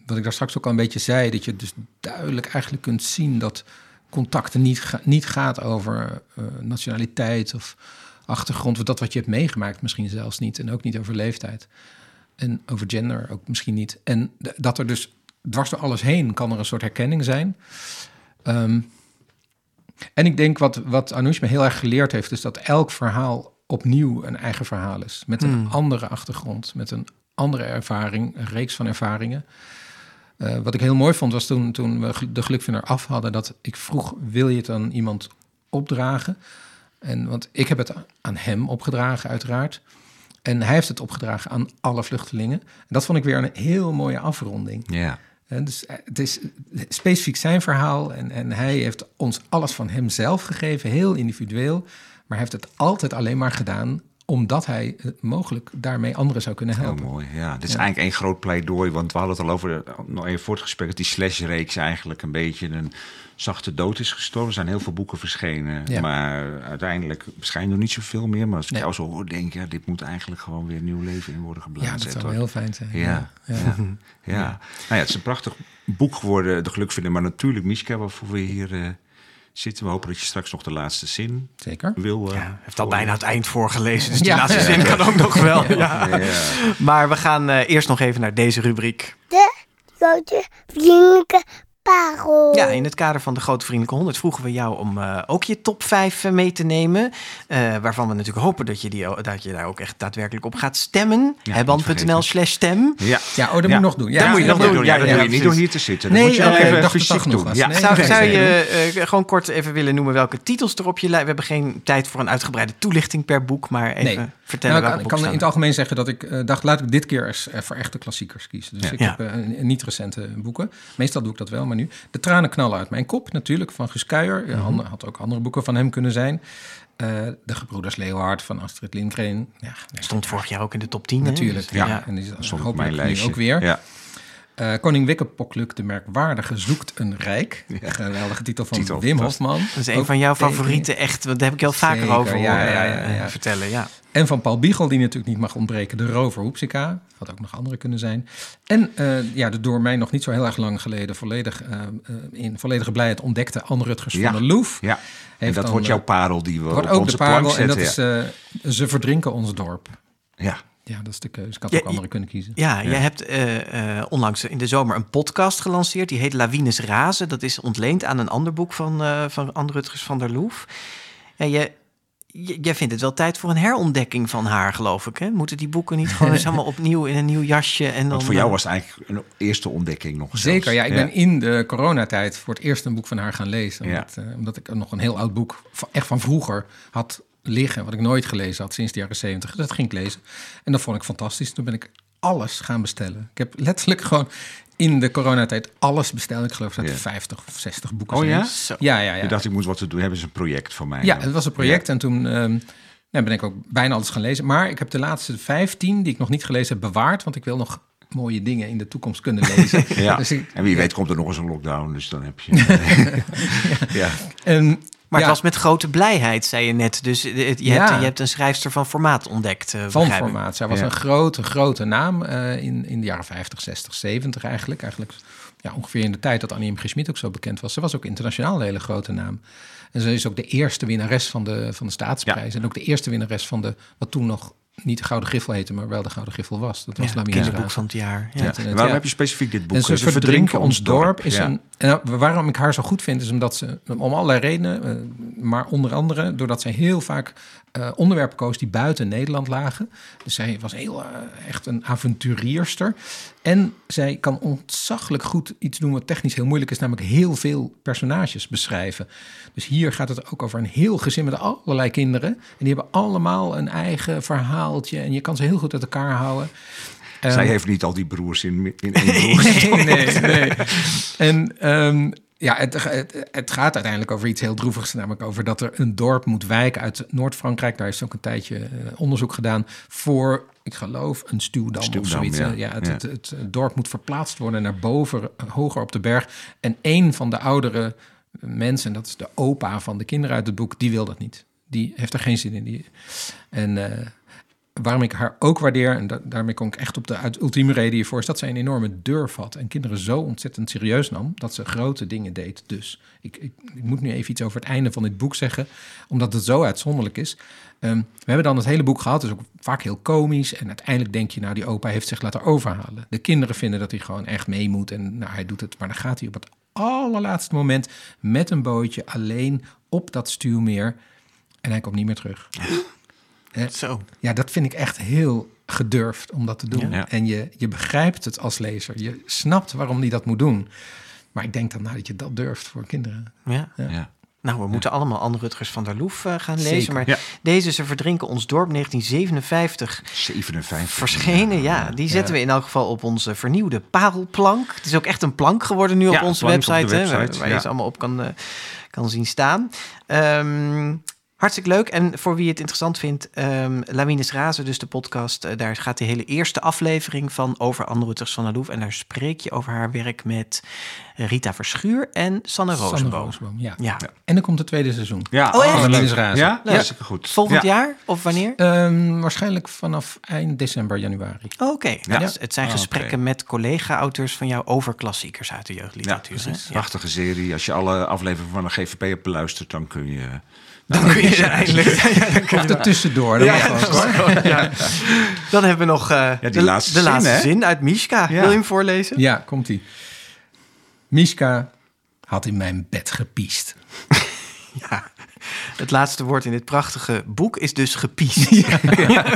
wat ik daar straks ook al een beetje zei, dat je dus duidelijk eigenlijk kunt zien dat contacten niet, ga- niet gaat over eh, nationaliteit of achtergrond, of dat wat je hebt meegemaakt misschien zelfs niet, en ook niet over leeftijd. En over gender ook misschien niet. En dat er dus dwars door alles heen kan er een soort herkenning zijn. Ehm, en ik denk wat, wat Anoush me heel erg geleerd heeft, is dat elk verhaal opnieuw een eigen verhaal is. Met een andere achtergrond, met een andere ervaring, een reeks van ervaringen. Eh, wat ik heel mooi vond was toen, toen we de gelukvinder af hadden, dat ik vroeg, wil je het aan iemand opdragen? En, want ik heb het aan hem opgedragen, uiteraard. En hij heeft het opgedragen aan alle vluchtelingen. En dat vond ik weer een heel mooie afronding. Ja. Hè, dus eh, het is specifiek zijn verhaal en, en hij heeft ons alles van hemzelf gegeven, heel individueel. Maar hij heeft het altijd alleen maar gedaan omdat hij eh, mogelijk daarmee anderen zou kunnen Heel helpen. mooi, ja. Dit is Ja. eigenlijk één groot pleidooi, want we hadden het al over, eh, nog even voor het gesprek, dat die slashreeks eigenlijk een beetje een zachte dood is gestorven. Er zijn heel veel boeken verschenen, Ja. maar uiteindelijk verschijnen er niet zoveel meer. Maar als ik Nee. jou zo hoor, denk ja, dit moet eigenlijk gewoon weer nieuw leven in worden Ja, geblazen. dat zou toch? heel fijn zijn. Ja, ja, ja. ja. Nou ja, het is een prachtig boek geworden, De Gelukvinder. Maar natuurlijk, Miska, waarvoor we hier eh, zitten. We hopen dat je straks nog de laatste zin Zeker. wil. eh, ja, hij heeft al voor- bijna het eind voorgelezen, dus die Ja. laatste zin kan ook nog wel. Ja. Ja. Maar we gaan eh, eerst nog even naar deze rubriek. De grote vriendelijke parel. Ja, in het kader van de Grote Vriendelijke 100 vroegen we jou om eh, ook je top 5 mee te nemen. Eh, waarvan we natuurlijk hopen dat je, die, dat je daar ook echt daadwerkelijk op gaat stemmen. Ja, Hebban.nl slash stem. Ja. Ja, oh, dat Ja. moet je nog doen. Ja, Dat moet je nog doen. Ja, Ja, dat ja, doe je niet door hier te zitten. Dat Nee, moet je ook ik even dat fysiek dat doen. Ja. Nee, Zou, nee, zou je eh, gewoon kort even willen noemen welke titels er op je lijst... We hebben geen tijd voor een uitgebreide toelichting per boek, maar even Nee. Vertellen Nou, ik kan, ik kan boeken in het algemeen zeggen dat ik eh, dacht, laat ik dit keer eens eh, voor echte klassiekers kiezen. Dus Ja. ik Ja. heb eh, niet recente boeken. Meestal doe ik dat wel, maar nu. De tranen knallen uit mijn kop, natuurlijk, van. Ja, ander- had ook andere boeken van hem kunnen zijn. Eh, de Gebroeders Leeuward van Astrid Lindgren. Ja, nee. Stond vorig jaar ook in de top 10. hè? natuurlijk. Ja, ja. en die is op hopelijk mijn nu lijstje. ook weer. Ja. Eh, Koning Wikkepokluk, de merkwaardige, zoekt een rijk. Geweldige titel van Titel, Wim. Hofman. Dat is een Ook van jouw favorieten, echt. want Daar heb ik je al vaker Zeker, over ja, horen ja, ja, eh, ja. vertellen. Ja. En van Paul Biegel, die natuurlijk niet mag ontbreken, de rover Hoepsika. Had ook nog andere kunnen zijn. En eh, ja, de door mij nog niet zo heel erg lang geleden volledig, eh, eh, in volledige blijheid ontdekte Anne Rutgers Ja. van der Loef. Ja. En dat dan, wordt eh, jouw parel die we Wordt op ook onze de parel plank en dat zetten. is eh, Ze verdrinken ons dorp. ja. Ja, dat is de keuze. Ik had Ja, ook andere kunnen kiezen. Ja, je hebt eh, eh, onlangs in de zomer een podcast gelanceerd. Die heet Lawines Razen. Dat is ontleend aan een ander boek van, eh van Anne Rutgers van der Loef. Ja, je, je- jij vindt het wel tijd voor een herontdekking van haar, geloof ik. Hè? Moeten die boeken niet gewoon eens allemaal opnieuw in een nieuw jasje? En dan, Want voor jou was het eigenlijk een eerste ontdekking nog Zeker, ja. Ik ben in de coronatijd voor het eerst een boek van haar gaan lezen. Ja. Omdat, eh, omdat ik nog een heel oud boek, van, echt van vroeger, had liggen. Wat ik nooit gelezen had sinds de jaren zeventig. Dat ging ik lezen. En dat vond ik fantastisch. Toen ben ik alles gaan bestellen. Ik heb letterlijk gewoon in de coronatijd alles besteld. Ik geloof dat er Ja. 50 of 60 boeken Oh zijn. ja? Ja, ja, ja. Je dacht, ik moet wat te doen. Hebben ze een project voor mij? Ja, het was een project en toen ehm, nou, ben ik ook bijna alles gaan lezen. Maar ik heb de laatste 15 die ik nog niet gelezen heb bewaard, want ik wil nog mooie dingen in de toekomst kunnen lezen. Ja. Dus ik- en wie weet komt er nog eens een lockdown, dus dan heb je... ja. en, Maar ja, het was met grote blijheid, zei je net. Dus eh, het- je, Ja. hebt, je hebt een schrijfster van formaat ontdekt. eh, van formaat. Zij was Ja. een grote, grote naam eh, in, in de jaren 50, 60, 70 eigenlijk. Eigenlijk ja, ongeveer in de tijd dat Annie M. G. Schmid ook zo bekend was. Ze was ook internationaal een hele grote naam. En ze is ook de eerste winnares van de, van de staatsprijs. En ook de eerste winnares van de, wat toen nog niet de Gouden Griffel heette, maar wel de Gouden Griffel was. Dat was Ja, Raas. van het jaar. Ja. Waarom ja. heb je specifiek dit boek? En ze Ze verdrinken ons dorp. Is Ja. een, en nou, waarom ik haar zo goed vind, is omdat ze, om allerlei redenen, eh, maar onder andere doordat zij heel vaak eh, onderwerpen koos die buiten Nederland lagen. Dus zij was heel eh, echt een avonturierster. En zij kan ontzaglijk goed iets doen wat technisch heel moeilijk is, namelijk heel veel personages beschrijven. Dus hier gaat het ook over een heel gezin met allerlei kinderen. En die hebben allemaal een eigen verhaaltje. En je kan ze heel goed uit elkaar houden. Zij Ehm, heeft niet al die broers in, in één broer. nee, nee, nee. En ehm, ja, het, het, het gaat uiteindelijk over iets heel droevigs, namelijk over dat er een dorp moet wijken uit Noord-Frankrijk. Daar is ook een tijdje eh, onderzoek gedaan voor, ik geloof, een stuwdam, of zoiets. ja. Ja, het, Ja. Het, dorp moet verplaatst worden naar boven, eh, hoger op de berg. En een van de oudere mensen, en dat is de opa van de kinderen uit het boek, die wil dat niet. Die heeft er geen zin in. Die, en eh, waarom ik haar ook waardeer, en da- daarmee kom ik echt op de ultieme reden hiervoor, is dat zij een enorme durf had en kinderen zo ontzettend serieus nam dat ze grote dingen deed. Dus ik, ik, ik moet nu even iets over het einde van dit boek zeggen, omdat het zo uitzonderlijk is. Ehm, we hebben dan het hele boek gehad, dus ook vaak heel komisch. En uiteindelijk denk je, nou, die opa heeft zich laten overhalen. De kinderen vinden dat hij gewoon echt mee moet en nou, hij doet het. Maar dan gaat hij op het allerlaatste moment met een bootje alleen op dat stuwmeer en hij komt niet meer terug. Zo. Ja, dat vind ik echt heel gedurfd om dat te doen. Ja. En je, je begrijpt het als lezer. Je snapt waarom die dat moet doen. Maar ik denk dan nou dat je dat durft voor kinderen. Ja. Ja. Nou, we moeten allemaal Anne Rutgers van der Loef eh, gaan lezen. Zeker. Maar Ja. deze, Ze verdrinken ons dorp, 1957, 57. verschenen. Ja, die zetten we in elk geval op onze vernieuwde parelplank. Het is ook echt een plank geworden nu Ja, op onze op website. hè, waar je ze allemaal op kan, eh, kan zien staan. Ehm, hartstikke leuk. En voor wie het interessant vindt, ehm Lamines Razen, dus de podcast, eh, daar gaat de hele eerste aflevering van over Anne Rutgers van der Loef. En daar spreek je over haar werk met Rita Verschuur en Sanne Sanne Rozenboom. Rozenboom, ja. Ja. En dan komt het tweede seizoen. Ja, Oh, Lamines leuk. Razen. Ja, Ja. hartstikke goed. Volgend Ja. jaar of wanneer? Ehm, waarschijnlijk vanaf eind december, januari. Oké, Ja. dus het zijn Ah, gesprekken met collega-auteurs van jou over klassiekers uit de Ja, jeugdliteratuur. Ja. Prachtige serie. Als je alle afleveringen van de GVP hebt beluisterd, dan kun je... Dan kun je ze eindelijk. Ja, dan kun je Of er tussendoor. Dat Ja, mag ook, hoor. ja. Dan hebben we nog eh, die de, laatste de zin, laatste hè? zin uit Mishka. Wil je hem voorlezen? Ja, komt ie. Miska had in mijn bed gepiest. Ja. Het laatste woord in dit prachtige boek is dus gepiest.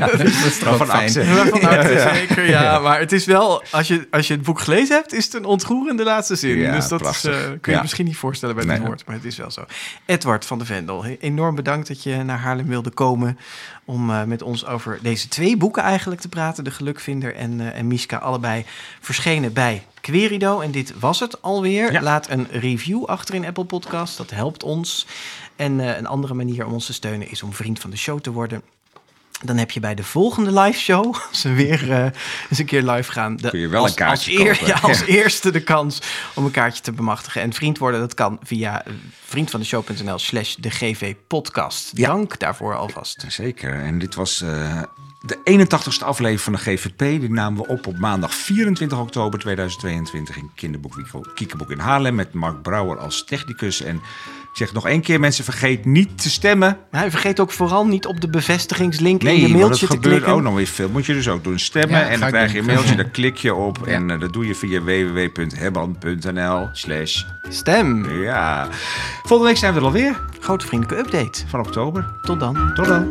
dat is toch Van fijn. Ja, van harte, zeker. Ja, maar het is wel, als je, als je het boek gelezen hebt, is het een ontroerende laatste zin. Ja, dus dat is, eh, kun je Ja. misschien niet voorstellen bij Nee. het woord, maar het is wel zo. Edward van de Vendel, enorm bedankt dat je naar Haarlem wilde komen om eh, met ons over deze twee boeken eigenlijk te praten. De Gelukvinder en, eh, en Miska, allebei verschenen bij Querido. En dit was het alweer. Ja. Laat een review achter in Apple Podcast, dat helpt ons. En eh, een andere manier om ons te steunen is om vriend van de show te worden. Dan heb je bij de volgende live show, als we weer eh, eens een keer live gaan, de, Kun je wel als, een kaartje als, eer- kopen. ja, als eerste de kans om een kaartje te bemachtigen. En vriend worden, dat kan via eh, vriendvandeshow.nl slash de GV podcast. Dank daarvoor alvast. Zeker. En dit was de 81ste aflevering van de GVP. Die namen we op op maandag 24 oktober 2022 in Kinderboek Kiekenboek in Haarlem met Mark Brouwer als technicus. En ik zeg nog één keer, mensen, vergeet niet te stemmen. Vergeet ook vooral niet op de bevestigingslink in je Nee, mailtje te gebeurt klikken. ook nog weer veel. Moet je dus ook doen. Stemmen Ja, en dan krijg je een mailtje, daar klik je op. Ja. En eh, dat doe je via www.hebban.nl slash Stem. ja. Volgende week zijn we er alweer Grote vriendelijke update. van oktober. Tot dan. Tot dan.